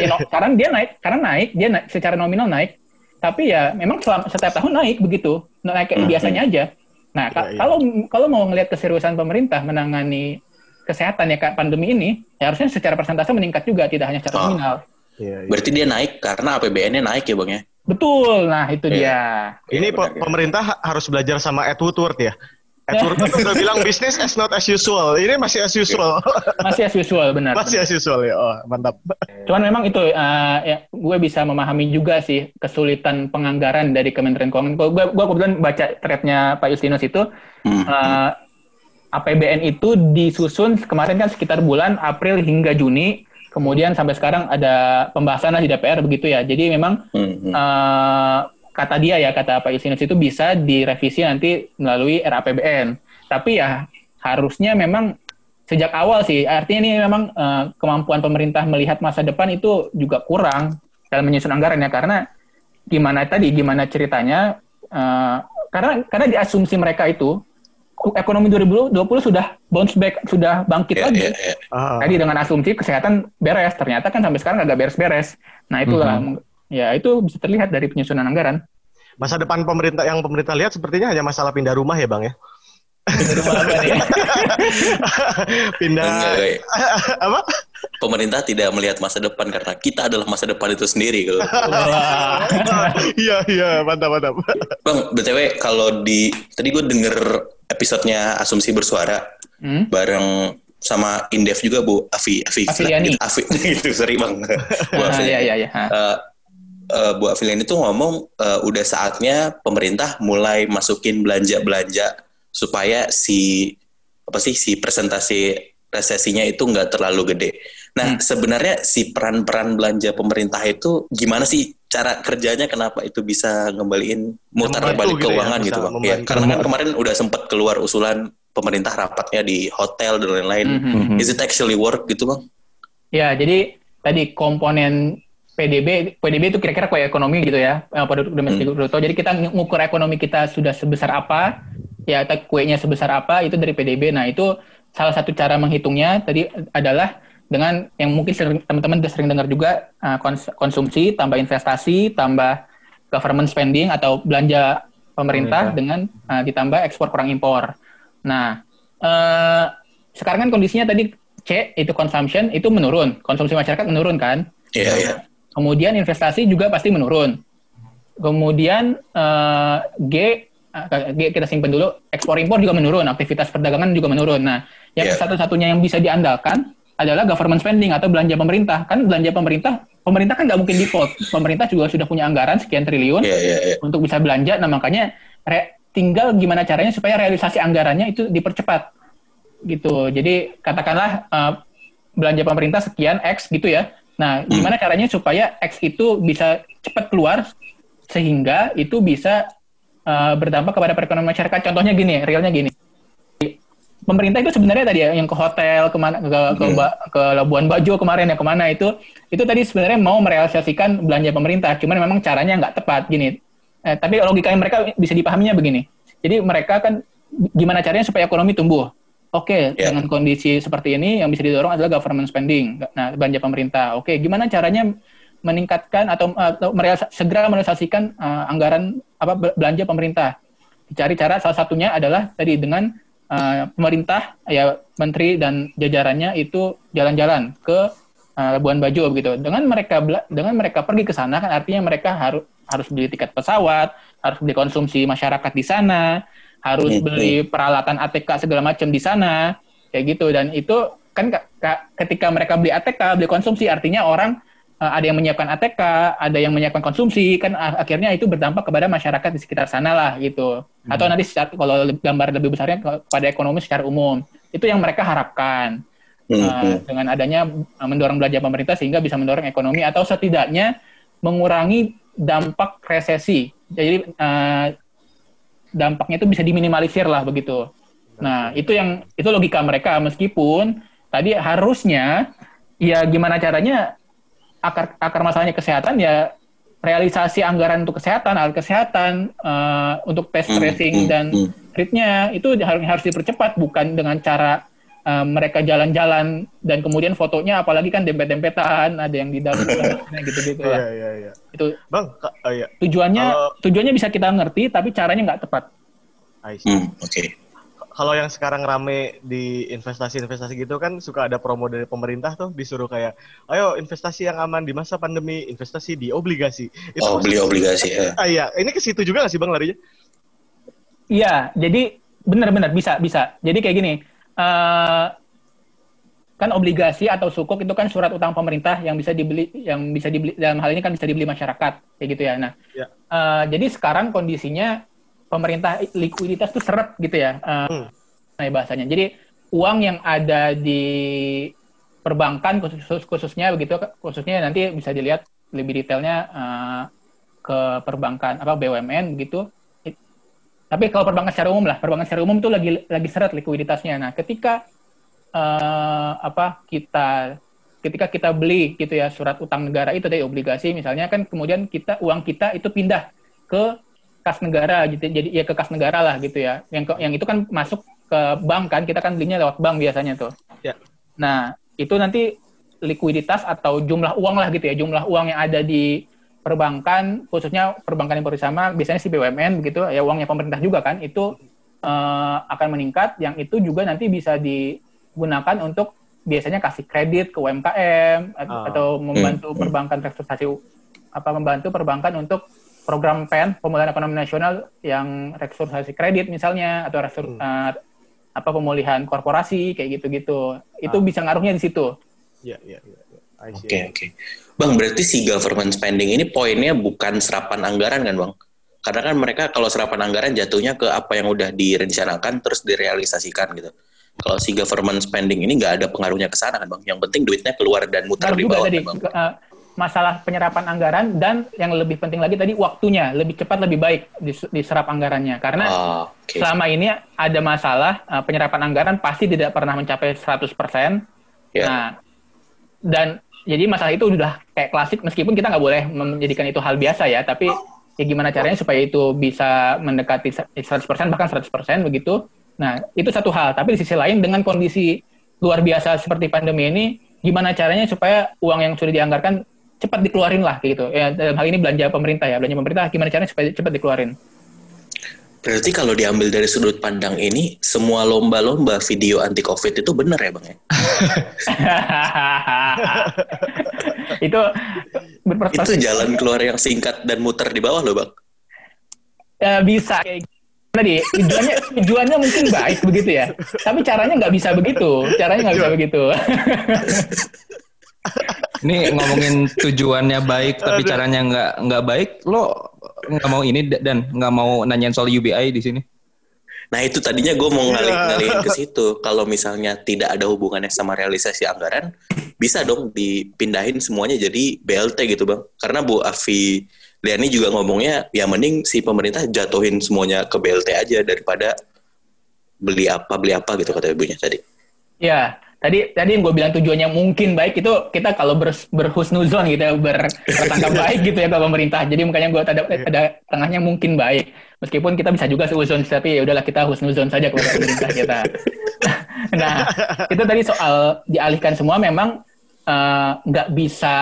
ya, no- sekarang dia naik karena naik dia naik, secara nominal naik tapi ya memang selama, setiap tahun naik begitu naik kayak Hmm. biasanya aja nah Iya, iya. kalau kalau mau ngelihat keseriusan pemerintah menangani kesehatan ya Kak, pandemi ini ya harusnya secara persentase meningkat juga tidak hanya secara Oh. Iya, iya. Berarti dia naik karena APBN-nya naik ya bang ya? betul nah itu Iya. dia Ini Iya, pe- benar. pemerintah ha- harus belajar sama Ed Woodward ya. Ed Woodward udah [laughs] bilang bisnis as not as usual. Ini masih as usual. [laughs] masih as usual benar masih as usual ya. Oh, mantap. Cuman memang itu uh, ya, gue bisa memahami juga sih kesulitan penganggaran dari Kementerian Keuangan. Gue gue kebetulan baca threadnya Pak Justinus itu Hmm. uh, APBN itu disusun kemarin kan sekitar bulan April hingga Juni. Kemudian sampai sekarang ada pembahasan di DPR begitu ya. Jadi memang Hmm, eh, kata dia ya kata Pak Justinus itu bisa direvisi nanti melalui RAPBN. Tapi ya harusnya memang sejak awal sih. Artinya ini memang eh, kemampuan pemerintah melihat masa depan itu juga kurang dalam menyusun anggaran ya karena gimana tadi gimana ceritanya eh, karena karena di asumsi mereka itu ekonomi 2020 sudah bounce back sudah bangkit Ya, lagi. ya, ya. Ah. Tadi dengan asumsi kesehatan beres, ternyata kan sampai sekarang agak beres-beres. Nah itulah, ya itu bisa terlihat dari penyusunan anggaran. Masa depan pemerintah yang pemerintah lihat sepertinya hanya masalah pindah rumah ya, Bang ya. Rumah apa nih? [laughs] pindah [laughs] apa? Pemerintah tidak melihat masa depan karena kita adalah masa depan itu sendiri. Kalau [laughs] Wah. Iya, iya, mantap, mantap. Bang, btw kalau di tadi gue denger episodenya Asumsi Bersuara Hmm? bareng sama Indef juga Bu Afi Afi Afiliani. gitu, [laughs] Afi gitu sorry bang [laughs] Bu Afiliani. iya, iya, iya. Eh, Bu Afiliani itu ngomong eh, udah saatnya pemerintah mulai masukin belanja-belanja supaya si apa sih si presentasi resesinya itu nggak terlalu gede. Nah sebenarnya si peran-peran belanja pemerintah itu gimana sih cara kerjanya? Kenapa itu bisa ngembaliin mutar balik gitu ya, keuangan bisa gitu bang? Membantu. karena kan kemarin udah sempat keluar usulan pemerintah rapatnya di hotel dan lain-lain. Mhm. Is it actually work gitu bang? Ya, jadi tadi komponen PDB, PDB itu kira-kira kue ekonomi gitu ya, produk domestik bruto. Jadi kita ngukur ekonomi kita sudah sebesar apa, ya kuenya sebesar apa itu dari PDB. Nah itu salah satu cara menghitungnya tadi adalah dengan yang mungkin sering- teman-teman udah sering dengar juga kons- konsumsi tambah investasi tambah government spending atau belanja pemerintah dengan eh, ditambah ekspor kurang impor. Nah eh, sekarang kan kondisinya tadi C itu consumption itu menurun, konsumsi masyarakat menurun kan. Iya iya. Kemudian investasi juga pasti menurun. Kemudian eh, G eh, G kita simpan dulu, ekspor impor juga menurun, aktivitas perdagangan juga menurun. Nah, yang Iya. satu-satunya yang bisa diandalkan adalah government spending atau belanja pemerintah. Kan belanja pemerintah, pemerintah kan nggak mungkin default. Pemerintah juga sudah punya anggaran sekian triliun Iya iya iya. untuk bisa belanja. Nah, makanya re- tinggal gimana caranya supaya realisasi anggarannya itu dipercepat. Gitu. Jadi katakanlah eh, belanja pemerintah sekian X gitu ya. Nah, gimana caranya supaya X itu bisa cepat keluar sehingga itu bisa eh, berdampak kepada perekonomian masyarakat. Contohnya gini, realnya gini. Pemerintah itu sebenarnya tadi ya yang ke hotel ke mana ke ke, Hmm. Ba- ke Labuan Bajo kemarin ya ke mana itu itu tadi sebenarnya mau merealisasikan belanja pemerintah cuman memang caranya nggak tepat gini. Eh, tapi logikanya mereka bisa dipahaminya begini. Jadi mereka kan gimana caranya supaya ekonomi tumbuh? Oke Ya. dengan kondisi seperti ini yang bisa didorong adalah government spending nah belanja pemerintah. Oke gimana caranya meningkatkan atau, atau merealis- segera merealisasikan eh, anggaran apa be- belanja pemerintah? Dicari cara salah satunya adalah tadi dengan uh, pemerintah ya menteri dan jajarannya itu jalan-jalan ke uh, Labuan Bajo begitu. Dengan mereka dengan mereka pergi ke sana kan artinya mereka harus harus beli tiket pesawat, harus beli konsumsi masyarakat di sana, harus Hmm, beli peralatan ATK segala macam di sana kayak gitu dan itu kan ka- ka- ketika mereka beli ATK, beli konsumsi artinya orang ada yang menyiapkan ATK, ada yang menyiapkan konsumsi, kan a- akhirnya itu berdampak kepada masyarakat di sekitar sana lah gitu. Atau nanti secara, kalau gambar lebih besarnya pada ekonomi secara umum. Itu yang mereka harapkan Hmm, uh, hmm. dengan adanya uh, mendorong belanja pemerintah sehingga bisa mendorong ekonomi atau setidaknya mengurangi dampak resesi. Jadi uh, dampaknya itu bisa diminimalisir lah begitu. Nah, itu yang itu logika mereka meskipun tadi harusnya ya gimana caranya akar akar masalahnya kesehatan ya realisasi anggaran untuk kesehatan, alat kesehatan eh, untuk tes Hmm, tracing hmm, dan hmm. treatnya itu harus harus dipercepat bukan dengan cara eh, mereka jalan-jalan dan kemudian fotonya apalagi kan dempet-dempetan ada yang di dalam [coughs] gitu-gitu Iya, lah. iya, iya. Itu Bang, ka- oh, iya. tujuannya Kalau- tujuannya bisa kita ngerti tapi caranya nggak tepat. I see. Hmm, Oke. Kalau yang sekarang rame di investasi-investasi gitu kan suka ada promo dari pemerintah tuh disuruh kayak, ayo investasi yang aman di masa pandemi, investasi di obligasi. Itu Oh, beli obligasi ya. Ah [laughs] iya, ini ke situ juga nggak sih bang larinya? Iya, jadi benar-benar bisa bisa. Jadi kayak gini, eh, kan obligasi atau sukuk itu kan surat utang pemerintah yang bisa dibeli, yang bisa dibeli dalam hal ini kan bisa dibeli masyarakat, kayak gitu ya. Nah, Ya. eh, jadi sekarang kondisinya pemerintah likuiditas tuh seret gitu ya, eh, Hmm. nah bahasanya. Jadi uang yang ada di perbankan khusus khususnya begitu, khususnya nanti bisa dilihat lebih detailnya eh, ke perbankan apa BUMN begitu tapi kalau perbankan secara umum lah, perbankan secara umum tuh lagi lagi seret likuiditasnya. Nah, ketika eh, apa kita ketika kita beli gitu ya surat utang negara itu dari obligasi misalnya kan kemudian kita uang kita itu pindah ke kas negara gitu jadi ya ke kas negara lah gitu ya yang ke- yang itu kan masuk ke bank kan kita kan belinya lewat bank biasanya tuh Ya. nah itu nanti likuiditas atau jumlah uang lah gitu ya jumlah uang yang ada di perbankan khususnya perbankan yang bersama biasanya si BUMN begitu ya uangnya pemerintah juga kan itu eh, akan meningkat yang itu juga nanti bisa digunakan untuk biasanya kasih kredit ke UMKM atau, Ah. atau membantu Hmm. perbankan restrukturisasi apa membantu perbankan untuk program PEN pemulihan ekonomi nasional yang restrukturisasi kredit misalnya atau restur, eh, apa pemulihan korporasi kayak gitu-gitu itu Ah. bisa ngaruhnya di situ Iya, iya, iya. iya. Oke, oke. Bang, berarti si government spending ini poinnya bukan serapan anggaran kan, Bang? Karena kan mereka kalau serapan anggaran jatuhnya ke apa yang udah direncanakan terus direalisasikan gitu. Kalau si government spending ini nggak ada pengaruhnya ke sana kan, Bang? Yang penting duitnya keluar dan muter Ngaruh di juga bawah tadi kan, Bang? Masalah penyerapan anggaran dan yang lebih penting lagi tadi waktunya lebih cepat lebih baik dis- diserap anggarannya karena Oh, oke. selama ini ada masalah eh, penyerapan anggaran pasti tidak pernah mencapai 100%. Ya. Nah, dan jadi masalah itu udah kayak klasik meskipun kita nggak boleh menjadikan itu hal biasa ya, tapi ya gimana caranya supaya itu bisa mendekati 100% bahkan 100% begitu. Nah, itu satu hal, tapi di sisi lain dengan kondisi luar biasa seperti pandemi ini gimana caranya supaya uang yang sudah dianggarkan cepat dikeluarin lah kayak gitu. Ya dalam hal ini belanja pemerintah ya, belanja pemerintah gimana caranya supaya cepat dikeluarin. Berarti kalau diambil dari sudut pandang ini, semua lomba-lomba video anti COVID itu benar ya, Bang? Ya? [laughs] itu berprestasi Itu jalan keluar yang singkat dan muter di bawah loh, Bang. Eh, bisa kayak tadi tujuannya tujuannya mungkin baik begitu ya tapi caranya nggak bisa begitu caranya nggak bisa begitu [laughs] Ini ngomongin tujuannya baik tapi caranya nggak nggak baik, lo nggak mau ini dan nggak mau nanyain soal UBI di sini. Nah itu tadinya gue mau ngalih Iya. ngalihin ke situ. Kalau misalnya tidak ada hubungannya sama realisasi anggaran, bisa dong dipindahin semuanya jadi BLT gitu bang. Karena Bu Afi Liani juga ngomongnya, ya mending si pemerintah jatuhin semuanya ke BLT aja daripada beli apa beli apa gitu kata ibunya tadi. Ya, tadi tadi yang gue bilang tujuannya mungkin baik itu kita kalau ber, berhusnuzon gitu ya, berprasangka baik gitu ya ke pemerintah. Jadi makanya gue ada, ada tengahnya mungkin baik. Meskipun kita bisa juga seuzon, tapi ya udahlah kita husnuzon saja kepada pemerintah kita. [laughs] nah, itu tadi soal dialihkan semua memang eh, nggak uh, bisa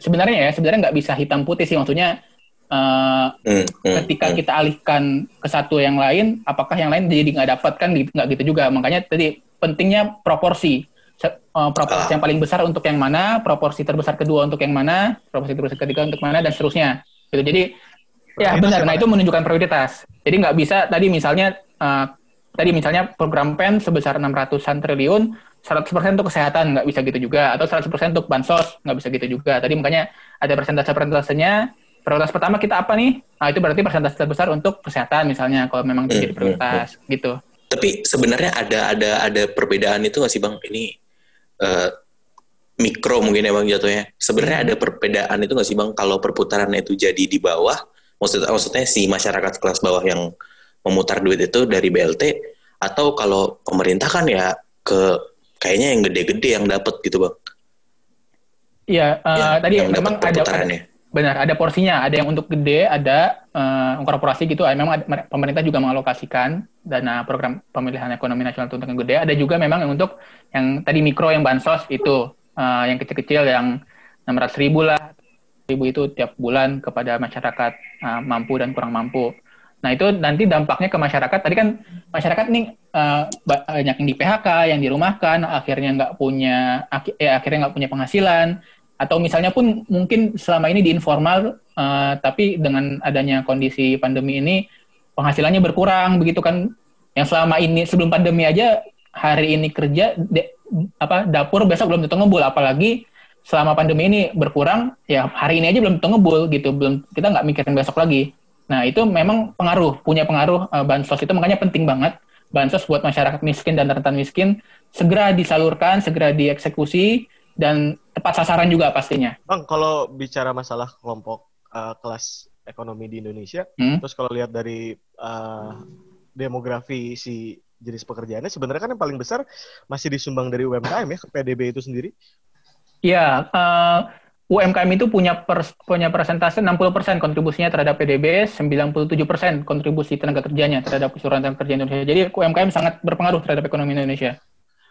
sebenarnya ya sebenarnya nggak bisa hitam putih sih maksudnya uh, hmm, hmm, ketika hmm. kita alihkan ke satu yang lain, apakah yang lain jadi nggak dapat kan nggak gitu juga. Makanya tadi pentingnya proporsi. Uh, proporsi ah. yang paling besar untuk yang mana, proporsi terbesar kedua untuk yang mana, proporsi terbesar ketiga untuk mana dan seterusnya. Gitu. Jadi ya benar. Nah itu menunjukkan prioritas. Jadi nggak bisa tadi misalnya uh, tadi misalnya program PEN sebesar 600-an triliun, 100% untuk kesehatan nggak bisa gitu juga, atau 100% untuk bansos nggak bisa gitu juga. Tadi makanya ada persentase-persentasenya, prioritas pertama kita apa nih? Nah, itu berarti persentase terbesar untuk kesehatan misalnya kalau memang hmm, jadi prioritas hmm, hmm. gitu. Tapi sebenarnya ada ada ada perbedaan itu nggak sih bang? Ini uh, mikro mungkin ya bang jatuhnya. Sebenarnya ada perbedaan itu nggak sih bang? Kalau perputarannya itu jadi di bawah, maksudnya maksudnya si masyarakat kelas bawah yang memutar duit itu dari BLT, atau kalau pemerintah kan ya ke kayaknya yang gede-gede yang dapat gitu bang? Iya, uh, ya, tadi memang ada, ada Benar, ada porsinya. Ada yang untuk gede, ada uh, korporasi gitu. Memang ada, pemerintah juga mengalokasikan dana program pemilihan ekonomi nasional untuk yang gede. Ada juga memang yang untuk yang tadi mikro yang bansos itu, uh, yang kecil-kecil yang 600 ribu lah, ribu itu tiap bulan kepada masyarakat uh, mampu dan kurang mampu. Nah itu nanti dampaknya ke masyarakat. Tadi kan masyarakat nih uh, banyak yang di PHK, yang dirumahkan, akhirnya nggak punya, ak eh, akhirnya nggak punya penghasilan atau misalnya pun mungkin selama ini di informal uh, tapi dengan adanya kondisi pandemi ini penghasilannya berkurang begitu kan. Yang selama ini sebelum pandemi aja hari ini kerja de, apa dapur besok belum tentu ngebul. Apalagi selama pandemi ini berkurang ya hari ini aja belum tentu ngebul gitu. Belum kita nggak mikirin besok lagi. Nah itu memang pengaruh punya pengaruh uh, bansos. Itu makanya penting banget bansos buat masyarakat miskin dan rentan miskin segera disalurkan segera dieksekusi dan tepat sasaran juga pastinya. Bang, kalau bicara masalah kelompok uh, kelas ekonomi di Indonesia, hmm? terus kalau lihat dari uh, demografi si jenis pekerjaannya, sebenarnya kan yang paling besar masih disumbang dari UMKM ya, PDB itu sendiri. Iya, uh, UMKM itu punya pers punya persentase 60% kontribusinya terhadap PDB, 97% kontribusi tenaga kerjanya terhadap keseluruhan tenaga kerja Indonesia. Jadi UMKM sangat berpengaruh terhadap ekonomi Indonesia.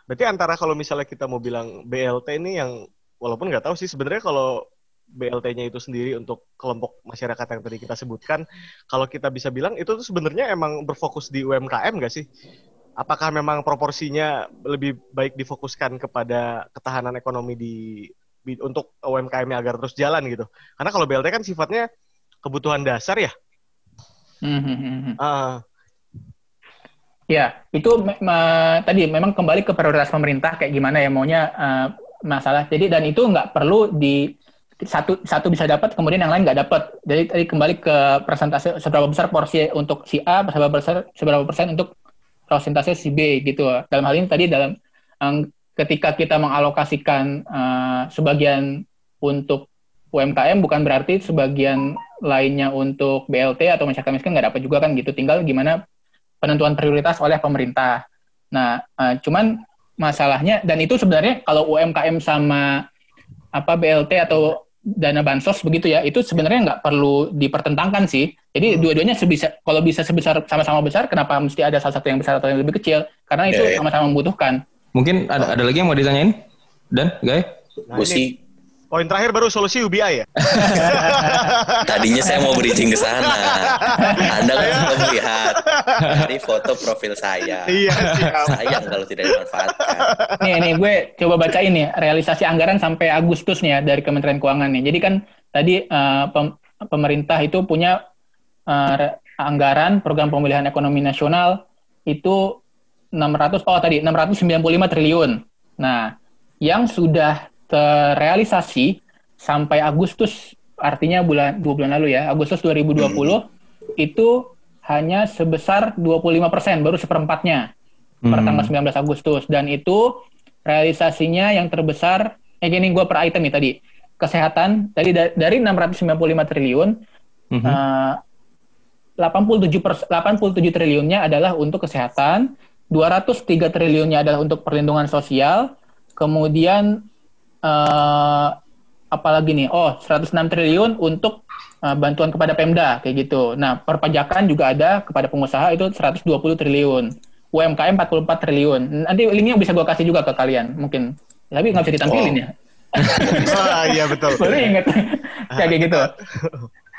Berarti antara kalau misalnya kita mau bilang BLT ini yang walaupun nggak tahu sih sebenarnya kalau BLT-nya itu sendiri untuk kelompok masyarakat yang tadi kita sebutkan, kalau kita bisa bilang itu tuh sebenarnya emang berfokus di UMKM nggak sih? Apakah memang proporsinya lebih baik difokuskan kepada ketahanan ekonomi di untuk UMKM-nya agar terus jalan gitu? Karena kalau BLT kan sifatnya kebutuhan dasar ya. Mm-hmm. Uh, Ya, itu me tadi memang kembali ke prioritas pemerintah kayak gimana ya maunya uh, masalah. Jadi dan itu nggak perlu di satu satu bisa dapat kemudian yang lain nggak dapat. Jadi tadi kembali ke persentase seberapa besar porsi untuk si A, seberapa besar seberapa persen untuk persentase si B gitu. Dalam hal ini tadi dalam um, ketika kita mengalokasikan uh, sebagian untuk UMKM bukan berarti sebagian lainnya untuk BLT atau masyarakat miskin nggak dapat juga kan gitu. Tinggal gimana penentuan prioritas oleh pemerintah. Nah, uh, cuman masalahnya dan itu sebenarnya kalau UMKM sama apa BLT atau dana bansos begitu ya, itu sebenarnya nggak perlu dipertentangkan sih. Jadi hmm. dua-duanya sebisa kalau bisa sebesar sama-sama besar, kenapa mesti ada salah satu yang besar atau yang lebih kecil? Karena itu ya, ya. sama-sama membutuhkan. Mungkin ada, ada lagi yang mau ditanyain? Dan, Guy? Nah, Poin terakhir baru solusi UBI ya? [laughs] Tadinya saya mau bridging ke sana. Anda kan sudah melihat. Ini foto profil saya. Iya, Sayang kalau tidak dimanfaatkan. Nih, nih gue coba baca ini realisasi anggaran sampai Agustus nih ya dari Kementerian Keuangan nih. Jadi kan tadi uh, pem pemerintah itu punya uh, anggaran program pemulihan ekonomi nasional itu 600 oh tadi 695 triliun. Nah, yang sudah terrealisasi sampai Agustus artinya bulan dua bulan lalu ya Agustus 2020 hmm. itu hanya sebesar 25 persen baru seperempatnya hmm. per tanggal 19 Agustus dan itu realisasinya yang terbesar eh gini gue per item nih tadi kesehatan tadi da dari 695 triliun mm -hmm. uh, 87 per, 87 triliunnya adalah untuk kesehatan 203 triliunnya adalah untuk perlindungan sosial, kemudian eh, apalagi nih? Oh, 106 triliun untuk eh, bantuan kepada Pemda kayak gitu. Nah, perpajakan juga ada kepada pengusaha itu 120 triliun. UMKM 44 triliun. Nanti linknya bisa gue kasih juga ke kalian mungkin. Tapi nggak bisa ditampilin ya. [laughs] Ah, iya betul. Baru inget. [laughs] kayak gitu.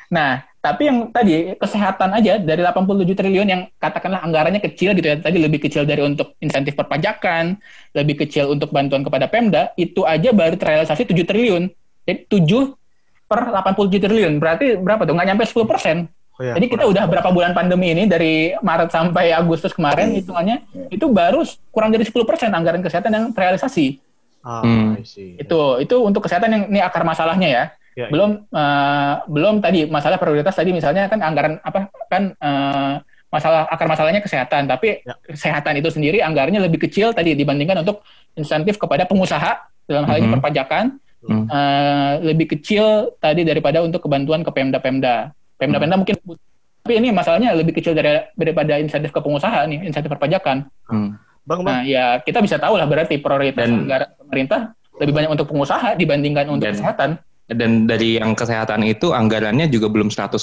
Nah, tapi yang tadi kesehatan aja dari 87 triliun yang katakanlah anggarannya kecil gitu ya. Tadi lebih kecil dari untuk insentif perpajakan, lebih kecil untuk bantuan kepada Pemda, itu aja baru terrealisasi 7 triliun. Jadi 7 per 87 triliun. Berarti berapa tuh? Nggak nyampe 10 persen. Oh, iya, Jadi kita udah berapa bulan pandemi ini dari Maret sampai Agustus kemarin hitungannya itu baru kurang dari 10 persen anggaran kesehatan yang terrealisasi. Ah, Hmm. Itu itu untuk kesehatan yang ini akar masalahnya ya. Ya, belum eh, belum tadi masalah prioritas tadi misalnya kan anggaran apa kan eh, masalah akar masalahnya kesehatan tapi Ya. kesehatan itu sendiri anggarannya lebih kecil tadi dibandingkan untuk insentif kepada pengusaha dalam hal ini Mhm. perpajakan Hmm. eh, lebih kecil tadi daripada untuk kebantuan ke pemda-pemda pemda-pemda mungkin tapi ini masalahnya lebih kecil dari, daripada insentif ke pengusaha nih insentif perpajakan Hmm. Bang, bang. nah ya kita bisa tahu lah berarti prioritas Dan- anggaran pemerintah lebih banyak untuk pengusaha dibandingkan untuk Dan- kesehatan Dan dari yang kesehatan itu anggarannya juga belum 100%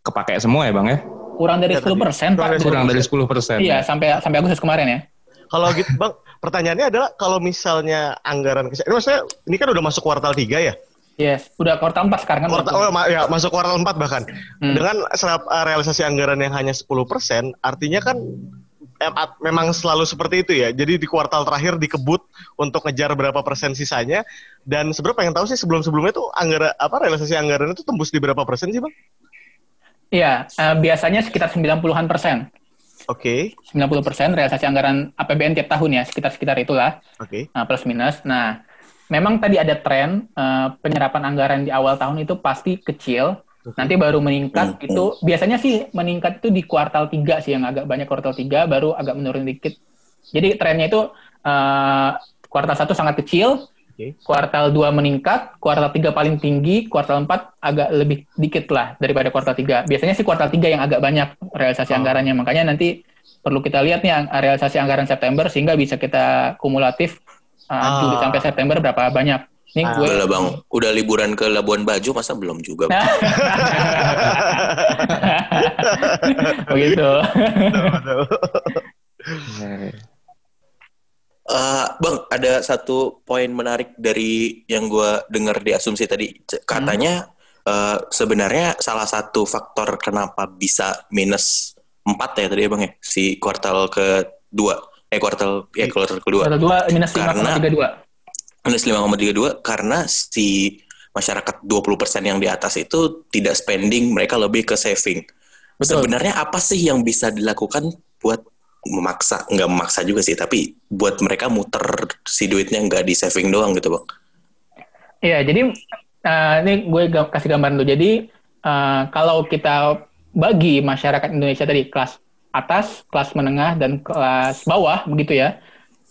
kepake semua ya Bang ya? kurang dari Ya, 10 persen Kurang pak dari Kurang dari 10%. Iya, sampai sampai Agustus kemarin ya. Kalau gitu, Bang, pertanyaannya adalah kalau misalnya anggaran kesehatan, ini maksudnya ini kan udah masuk kuartal 3 ya? Yes, udah kuartal 4 sekarang kan. Kuartal, oh, ma- ya, masuk kuartal 4 bahkan. Hmm. Dengan serap- eh, realisasi anggaran yang hanya 10%, artinya kan memang selalu seperti itu ya. Jadi di kuartal terakhir dikebut untuk ngejar berapa persen sisanya. Dan sebenarnya pengen tahu sih sebelum-sebelumnya tuh anggaran apa realisasi anggaran itu tembus di berapa persen sih, Bang? Iya, eh, biasanya sekitar 90-an persen. Oke, 90 persen realisasi anggaran APBN tiap tahun ya, sekitar-sekitar itulah, oke. nah, plus minus. Nah, memang tadi ada tren eh, penyerapan anggaran di awal tahun itu pasti kecil, nanti baru meningkat Hmm, itu biasanya sih meningkat itu di kuartal 3 sih yang agak banyak kuartal 3 baru agak menurun dikit. Jadi trennya itu eh, kuartal 1 sangat kecil, Oke. kuartal 2 meningkat, kuartal 3 paling tinggi, kuartal 4 agak lebih dikit lah daripada kuartal 3. Biasanya sih kuartal 3 yang agak banyak realisasi Oh. anggarannya. Makanya nanti perlu kita lihat nih ang- realisasi anggaran September sehingga bisa kita kumulatif uh, Ah. Juli sampai September berapa banyak. Nih Ah. gue Udah bang, udah liburan ke Labuan Bajo masa belum juga? Begitu. [laughs] [laughs] Eh, bang, ada satu poin menarik dari yang gue dengar di asumsi tadi. C- Katanya eh, sebenarnya salah satu faktor kenapa bisa minus 4 ya tadi ya bang ya, si kuartal kedua. Eh kuartal, ya kuartal kedua. Kuartal 2 minus Karena- 5,32. Minus 5,32 karena si masyarakat 20% yang di atas itu tidak spending, mereka lebih ke saving. Betul. Sebenarnya apa sih yang bisa dilakukan buat memaksa, nggak memaksa juga sih, tapi buat mereka muter si duitnya nggak di saving doang gitu bang. Iya, jadi eh, ini gue kasih gambaran dulu. Jadi eh, kalau kita bagi masyarakat Indonesia tadi kelas atas, kelas menengah, dan kelas bawah, begitu ya,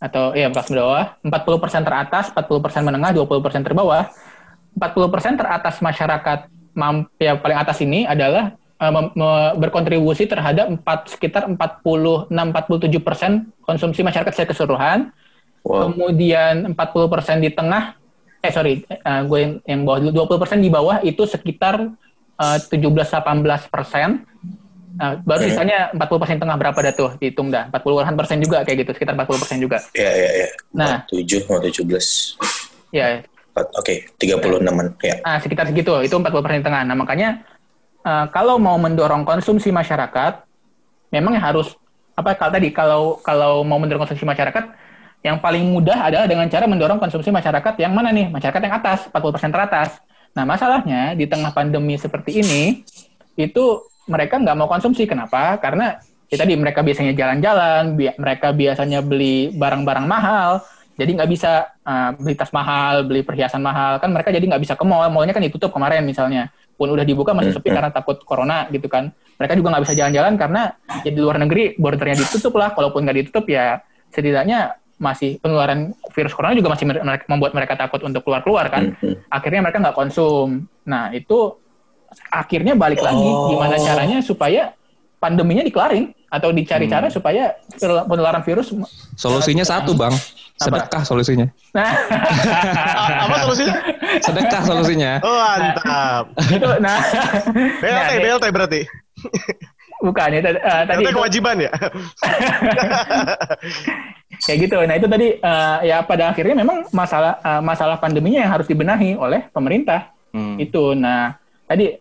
atau ya kelas bawah, 40% teratas, 40% menengah, 20% terbawah. 40% teratas masyarakat yang paling atas ini adalah eh, mem- me- berkontribusi terhadap empat, sekitar 46-47% konsumsi masyarakat secara keseluruhan. Wow. Kemudian 40% di tengah, eh sorry, eh, gue yang, yang bawah dulu, 20% di bawah itu sekitar eh, 17-18 persen. Nah, baru Oke. sisanya 40 persen tengah berapa dah tuh dihitung dah 40 persen juga kayak gitu sekitar 40 persen juga Ya ya ya. Nah. 7 mau 17. ya Empat- Oke, 36-an. Ya. nah, sekitar segitu itu 40 persen tengah nah makanya eh, kalau mau mendorong konsumsi masyarakat memang harus apa kalau tadi kalau kalau mau mendorong konsumsi masyarakat yang paling mudah adalah dengan cara mendorong konsumsi masyarakat yang mana nih masyarakat yang atas 40 persen teratas nah masalahnya di tengah pandemi seperti ini itu mereka nggak mau konsumsi. Kenapa? Karena ya tadi mereka biasanya jalan-jalan bi- mereka biasanya beli barang-barang mahal jadi nggak bisa uh, beli tas mahal beli perhiasan mahal. Kan mereka jadi nggak bisa ke mall. Mallnya kan ditutup kemarin misalnya. Pun udah dibuka masih sepi karena takut corona gitu kan. Mereka juga nggak bisa jalan-jalan karena ya di luar negeri bordernya ditutup lah. Kalaupun nggak ditutup ya setidaknya masih penularan virus corona juga masih membuat mereka takut untuk keluar-keluar kan. Mhm. akhirnya mereka nggak konsum. Nah itu akhirnya balik lagi Oh. gimana caranya supaya pandeminya dikelarin atau dicari cara supaya penularan virus Solusinya satu, Bang. Sedekah solusinya. nah apa solusinya? Sedekah solusinya. Oh, mantap. itu nah BLT, Nah, BLT berarti. bukan ya tadi, eh, tadi BLT itu- kewajiban ya? [laughs] kayak gitu. Nah itu tadi eh, ya pada akhirnya memang masalah eh, masalah pandeminya yang harus dibenahi oleh pemerintah. Hmm. Itu. Nah tadi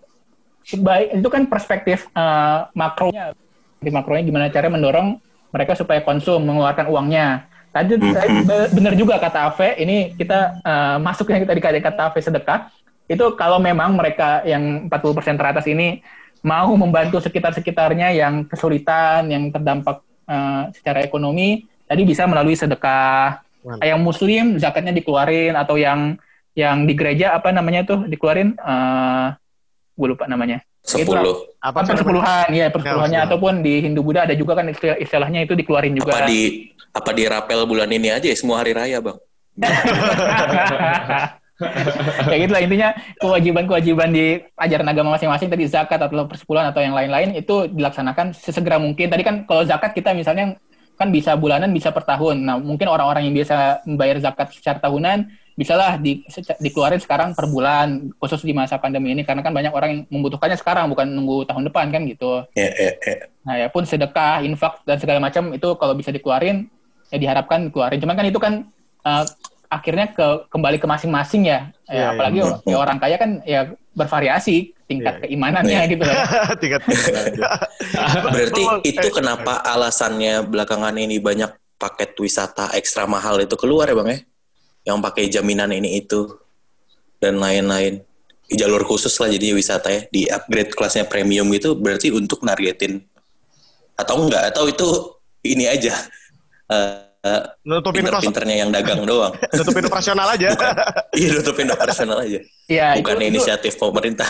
baik itu kan perspektif eh, makronya, di makronya gimana cara mendorong mereka supaya konsum mengeluarkan uangnya. Tadi tadi be- benar juga kata Ave, ini kita eh, masuknya tadi kata kata Ave sedekah. Itu kalau memang mereka yang 40% teratas ini mau membantu sekitar-sekitarnya yang kesulitan, yang terdampak eh, secara ekonomi, tadi bisa melalui sedekah. Mantap. Yang muslim zakatnya dikeluarin atau yang yang di gereja apa namanya tuh dikeluarin eh gue lupa namanya. Sepuluh. Apa persepuluhan, ya persepuluhannya Ya, ataupun di Hindu Buddha ada juga kan istilah- istilahnya itu dikeluarin juga. Apa di apa di rapel bulan ini aja ya semua hari raya bang? [laughs] ya gitu lah intinya kewajiban-kewajiban di ajaran agama masing-masing tadi zakat atau persepuluhan atau yang lain-lain itu dilaksanakan sesegera mungkin. Tadi kan kalau zakat kita misalnya kan bisa bulanan bisa per tahun. Nah mungkin orang-orang yang biasa membayar zakat secara tahunan bisalah di, dikeluarin sekarang per bulan khusus di masa pandemi ini karena kan banyak orang yang membutuhkannya sekarang bukan nunggu tahun depan kan gitu. Ya, ya, ya. Nah, ya pun sedekah, infak dan segala macam itu kalau bisa dikeluarin ya diharapkan dikeluarin. Cuman kan itu kan eh, akhirnya ke kembali ke masing-masing ya. Ya, Iya, apalagi iya. ya orang kaya kan ya bervariasi tingkat Iya. keimanannya Iya. gitu loh. [laughs] Tingkat [laughs] Berarti itu kenapa alasannya belakangan ini banyak paket wisata ekstra mahal itu keluar ya bang ya? Yang pakai jaminan ini itu dan lain-lain. Di jalur khusus lah jadinya wisata ya. Di upgrade kelasnya premium gitu berarti untuk nargetin atau enggak atau itu ini aja eh, eh, nutupin kos, pinter-pinternya yang dagang [laughs] doang. nutupin operasional aja. Iya nutupin operasional aja. Ya, Bukan itu, itu, inisiatif pemerintah.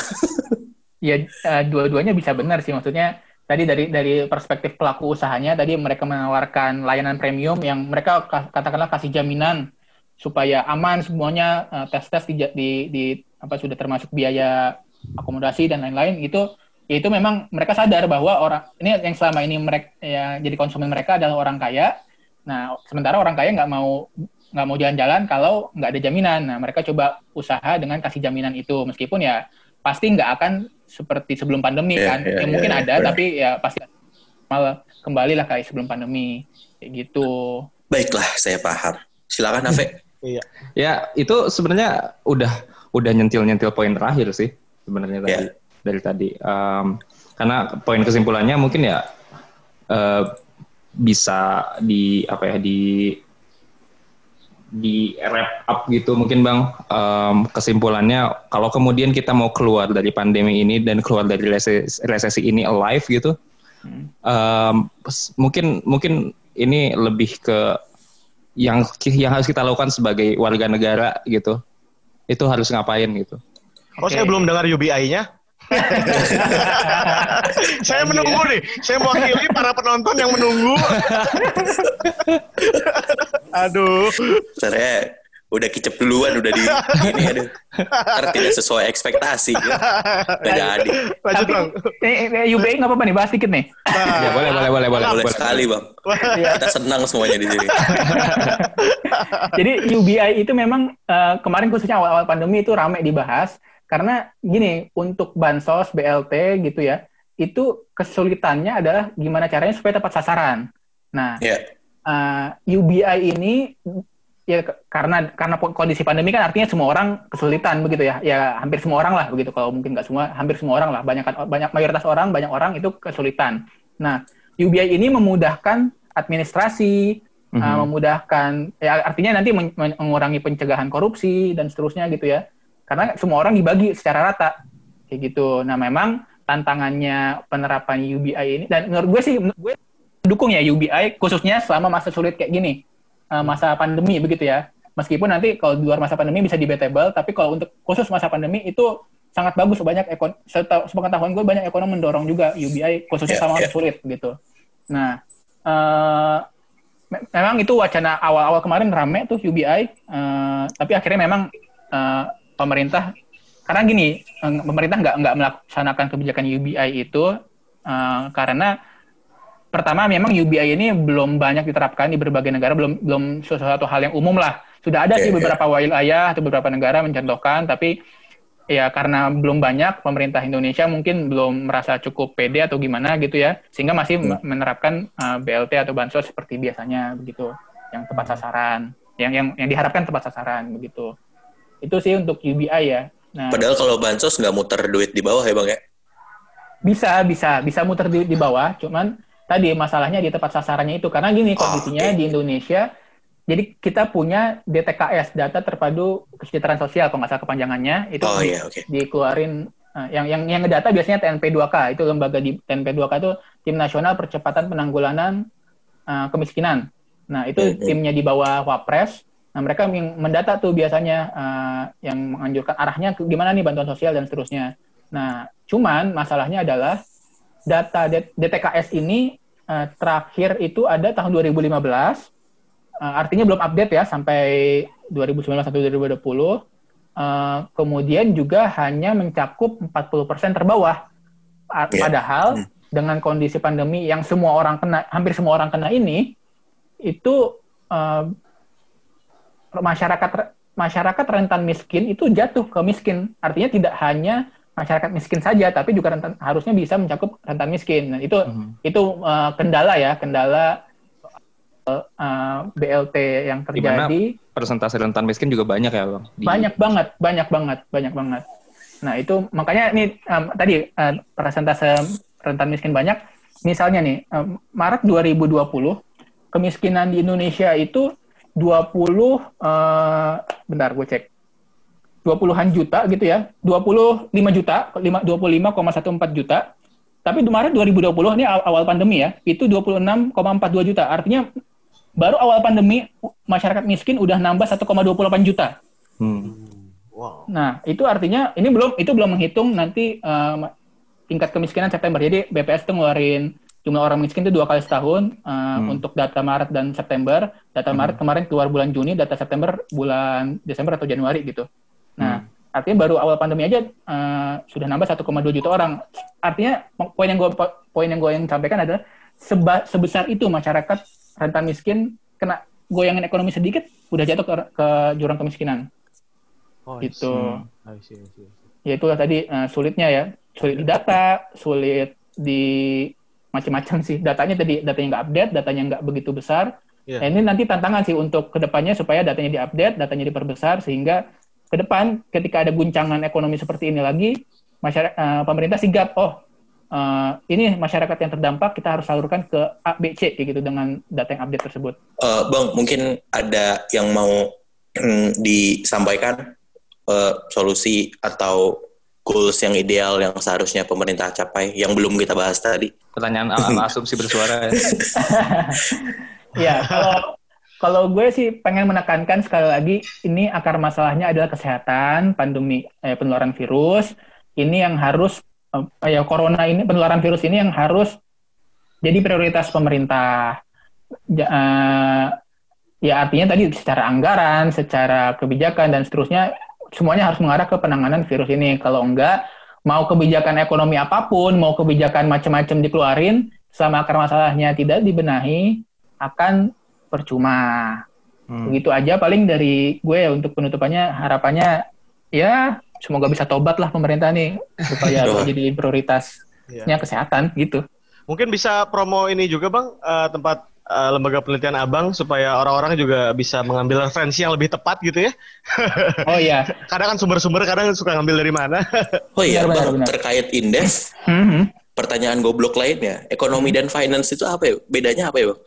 ya eh, dua-duanya bisa benar sih maksudnya tadi dari dari perspektif pelaku usahanya tadi mereka menawarkan layanan premium yang mereka ka- katakanlah kasih jaminan supaya aman semuanya eh, tes-tes di, di di apa sudah termasuk biaya akomodasi dan lain-lain itu itu memang mereka sadar bahwa orang ini yang selama ini mereka ya jadi konsumen mereka adalah orang kaya nah sementara orang kaya nggak mau nggak mau jalan-jalan kalau nggak ada jaminan nah mereka coba usaha dengan kasih jaminan itu meskipun ya pasti nggak akan seperti sebelum pandemi Iya, kan iya, ya mungkin iya, ada benar. tapi ya pasti malah kembali lah kayak sebelum pandemi kayak gitu Baiklah, saya paham. Silakan Ave. Iya. Ya, itu sebenarnya udah udah nyentil-nyentil poin terakhir sih sebenarnya tadi Ya. dari tadi. Em, karena poin kesimpulannya mungkin ya eh, bisa di apa ya di di wrap up gitu mungkin bang Em, kesimpulannya kalau kemudian kita mau keluar dari pandemi ini dan keluar dari resesi, resesi ini alive gitu em, pes- mungkin mungkin ini lebih ke yang yang harus kita lakukan sebagai warga negara gitu itu harus ngapain gitu Oh, saya belum dengar UBI-nya. [laughs] saya menunggu nih. Saya mewakili para penonton yang menunggu. [laughs] Aduh. Saya udah kicep duluan, udah di ini aduh. Ntar tidak sesuai ekspektasi. [laughs] Ya. Gak jadi. Lanjut, tapi Bang. eh, eh, UBI nggak apa-apa nih bahas dikit nih ya boleh boleh boleh boleh Boleh boleh. sekali bang. Kita senang semuanya di sini. [laughs] Jadi UBI itu memang eh, kemarin khususnya awal-awal pandemi itu ramai dibahas karena gini untuk bansos BLT gitu ya itu kesulitannya adalah gimana caranya supaya tepat sasaran. Nah Ya, eh, UBI ini ya karena karena kondisi pandemi kan artinya semua orang kesulitan begitu ya. Ya hampir semua orang lah begitu. Kalau mungkin nggak semua hampir semua orang lah. Banyak banyak mayoritas orang banyak orang itu kesulitan. Nah UBI ini memudahkan administrasi Mhm. uh, memudahkan ya artinya nanti men- men- mengurangi pencegahan korupsi dan seterusnya gitu ya. Karena semua orang dibagi secara rata kayak gitu. Nah memang tantangannya penerapan UBI ini dan menurut gue sih menurut gue dukung ya UBI khususnya selama masa sulit kayak gini uh, masa pandemi begitu ya meskipun nanti kalau di luar masa pandemi bisa debatable tapi kalau untuk khusus masa pandemi itu sangat bagus banyak ekon sepengetahuan gue banyak ekonom mendorong juga UBI khususnya Ya, sama ya. sulit gitu nah eh, me- memang itu wacana awal-awal kemarin rame tuh UBI, eh, tapi akhirnya memang eh, pemerintah karena gini, eh, pemerintah nggak nggak melaksanakan kebijakan UBI itu Uh, karena pertama memang UBI ini belum banyak diterapkan di berbagai negara, belum belum sesuatu hal yang umum lah. Sudah ada Oke, sih beberapa wilayah atau beberapa negara mencontohkan, tapi ya karena belum banyak pemerintah Indonesia mungkin belum merasa cukup pede atau gimana gitu ya, sehingga masih Hmm. menerapkan uh, BLT atau bansos seperti biasanya begitu, yang tepat sasaran, yang yang yang diharapkan tepat sasaran begitu. Itu sih untuk UBI ya. Nah, Padahal kalau bansos nggak muter duit di bawah ya bang ya. bisa bisa bisa muter di, di bawah cuman tadi masalahnya di tepat sasarannya itu karena gini kondisinya oke. di Indonesia jadi kita punya DTKS data terpadu kesejahteraan sosial kalau nggak salah kepanjangannya itu Oh di- iya oke. dikeluarin eh, yang yang yang ngedata biasanya TNP2K itu lembaga di TNP2K itu tim nasional percepatan penanggulangan eh, kemiskinan nah itu Mhm. timnya di bawah Wapres nah mereka yang mendata tuh biasanya eh, yang menganjurkan arahnya ke gimana nih bantuan sosial dan seterusnya nah cuman masalahnya adalah data DTKS ini eh, terakhir itu ada tahun 2015 Eh, artinya belum update ya sampai 2019 atau 2020 Eh, kemudian juga hanya mencakup 40% terbawah. Iya. Padahal Hmm. dengan kondisi pandemi yang semua orang kena, hampir semua orang kena ini, itu eh, masyarakat masyarakat rentan miskin itu jatuh ke miskin. Artinya tidak hanya masyarakat miskin saja, tapi juga rentan, harusnya bisa mencakup rentan miskin. Dan itu Mhm. itu eh, kendala ya, kendala eh, BLT yang terjadi persentase rentan miskin juga banyak ya bang? Di- banyak banget, banyak banget, banyak banget. Nah itu makanya nih em, tadi eh, persentase rentan miskin banyak. Misalnya nih em, Maret 2020 kemiskinan di Indonesia itu 20 eh, bentar gue cek 20-an juta gitu ya 25 juta 5 25,14 juta tapi di Maret 2020 ini aw- awal pandemi ya itu 26,42 juta artinya baru awal pandemi masyarakat miskin udah nambah 1,28 juta Hmm. Wow. Nah, itu artinya ini belum itu belum menghitung nanti eh, tingkat kemiskinan September. Jadi BPS itu ngeluarin jumlah orang miskin itu dua kali setahun eh, untuk data Maret dan September. Data Maret kemarin keluar bulan Juni, data September bulan Desember atau Januari gitu. Nah, artinya baru awal pandemi aja eh, sudah nambah 1,2 juta orang. Artinya poin yang gue poin yang gue yang sampaikan adalah seba- sebesar itu masyarakat rentan miskin kena goyangan ekonomi sedikit udah jatuh ke, ke jurang kemiskinan Oh, gitu. I see, I see, I see. ya itulah tadi eh, sulitnya ya sulit di data sulit di macam-macam sih datanya tadi datanya nggak update datanya nggak begitu besar Iya. Nah, ini nanti tantangan sih untuk ke depannya supaya datanya diupdate datanya diperbesar sehingga ke depan ketika ada guncangan ekonomi seperti ini lagi masyarakat eh, pemerintah sigap oh eh, ini masyarakat yang terdampak kita harus salurkan ke A B C kayak gitu dengan data yang update tersebut Eh, bang, mungkin ada yang mau disampaikan eh, solusi atau goals yang ideal yang seharusnya pemerintah capai yang belum kita bahas tadi. Pertanyaan ala asumsi bersuara. ya. [laughs] Ya, kalau kalau gue sih pengen menekankan sekali lagi ini akar masalahnya adalah kesehatan, pandemi eh, penularan virus. Ini yang harus eh, ya corona ini penularan virus ini yang harus jadi prioritas pemerintah. Ja- eh, ya artinya tadi secara anggaran, secara kebijakan dan seterusnya semuanya harus mengarah ke penanganan virus ini. Kalau enggak mau kebijakan ekonomi apa pun, mau kebijakan macam-macam dikeluarin, selama akar masalahnya tidak dibenahi, akan percuma. Hmm. Begitu aja paling dari gue ya untuk penutupannya harapannya ya semoga bisa tobat lah pemerintah nih supaya Doa. jadi prioritasnya Iya. kesehatan gitu. Mungkin bisa promo ini juga bang eh, tempat eh, lembaga penelitian abang supaya orang-orang juga bisa mengambil referensi yang lebih tepat gitu ya. [laughs] Oh iya. Kadang kan sumber-sumber kadang suka ngambil dari mana. Oh iya, Benar, benar, bang, benar. terkait indef, Mhm. Pertanyaan goblok lainnya, ekonomi dan finance itu apa ya? Bedanya apa ya, bang?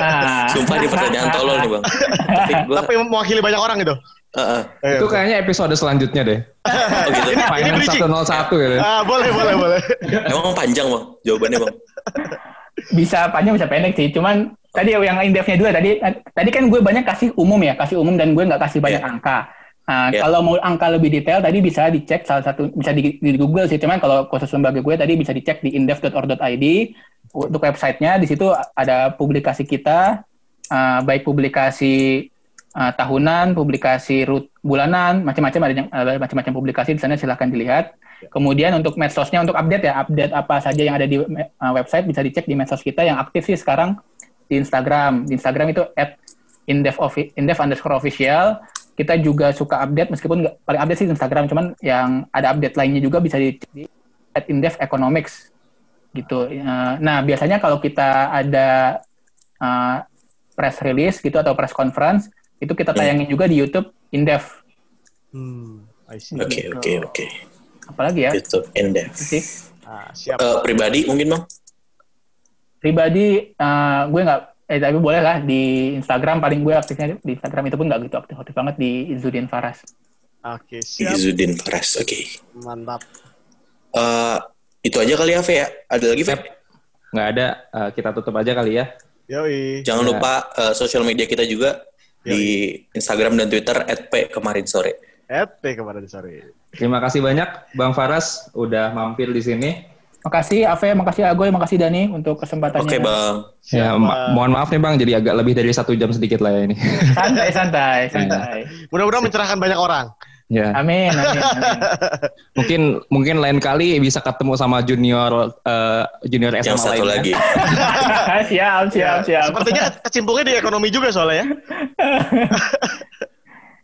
Ah. Sumpah di pertanyaan tolol nih, bang. Tapi [laughs] gua, Tapi mewakili banyak orang gitu. Heeh. Eh, Itu kayaknya episode selanjutnya deh. oh gitu. Finance bridging. 101 gitu. Ah, boleh, boleh, boleh. [laughs] Emang panjang, bang, jawabannya, bang. bisa panjang bisa pendek sih. Cuman tadi yang indefnya dua tadi tadi kan gue banyak kasih umum ya, kasih umum dan gue nggak kasih banyak Iya. angka. Nah, Iya. Kalau mau angka lebih detail tadi bisa dicek salah satu bisa di, di Google sih. Cuman kalau khusus lembaga gue tadi bisa dicek di indef.or.id untuk websitenya. Di situ ada publikasi kita, eh, baik publikasi eh, tahunan, publikasi rut bulanan, macam-macam ada yang ada macam-macam publikasi di sana silahkan dilihat. Kemudian untuk medsosnya untuk update ya, update apa saja yang ada di uh, website bisa dicek di medsos kita yang aktif sih sekarang di Instagram. Di Instagram itu at indef, indef underscore official. Kita juga suka update meskipun nggak paling update sih di Instagram, cuman yang ada update lainnya juga bisa dicek di at indef economics gitu. Uh, Nah biasanya kalau kita ada uh, press release gitu atau press conference itu kita tayangin juga di YouTube Indef. Hmm, I see. Oke oke oke. Apalagi ya? Gitu. Indef. Ah, siap. Eh, pribadi mungkin bang? Pribadi eh, gue nggak eh tapi boleh lah di Instagram paling gue aktifnya di Instagram itu pun nggak gitu aktif aktif banget di Izudin Faras. Oke, siap. Izudin Faras. Oke. Mantap. Eh, itu aja kali ya, Fe ya. Ada lagi, Fe? Nggak ada, eh, kita tutup aja kali ya. Yoi. Jangan Ya. lupa eh, sosial media kita juga di Instagram dan Twitter @p kemarin sore. Ete kemarin sore. Terima kasih banyak Bang Faras udah mampir di sini. Makasih Ave, makasih Agoy, makasih Dani untuk kesempatannya. Oke, Bang. Ya, ma- mohon maaf nih Bang, jadi agak lebih dari satu jam sedikit lah ya ini. Santai, santai, [laughs] santai. Mudah-mudahan mencerahkan banyak orang. ya, Amin, amin, amin. [laughs] mungkin mungkin lain kali bisa ketemu sama junior eh, junior SMA Yang satu lainnya. lagi. [laughs] siap, siap, siap. Sepertinya kecimpungnya di ekonomi juga soalnya ya.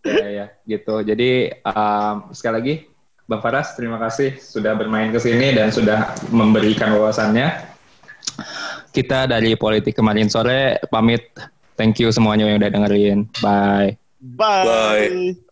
Ya, ya, gitu. Jadi um, sekali lagi, Bang Faras, terima kasih sudah bermain ke sini dan sudah memberikan wawasannya. Kita dari Politik kemarin sore pamit. Thank you semuanya yang udah dengerin. Bye. Bye. Bye.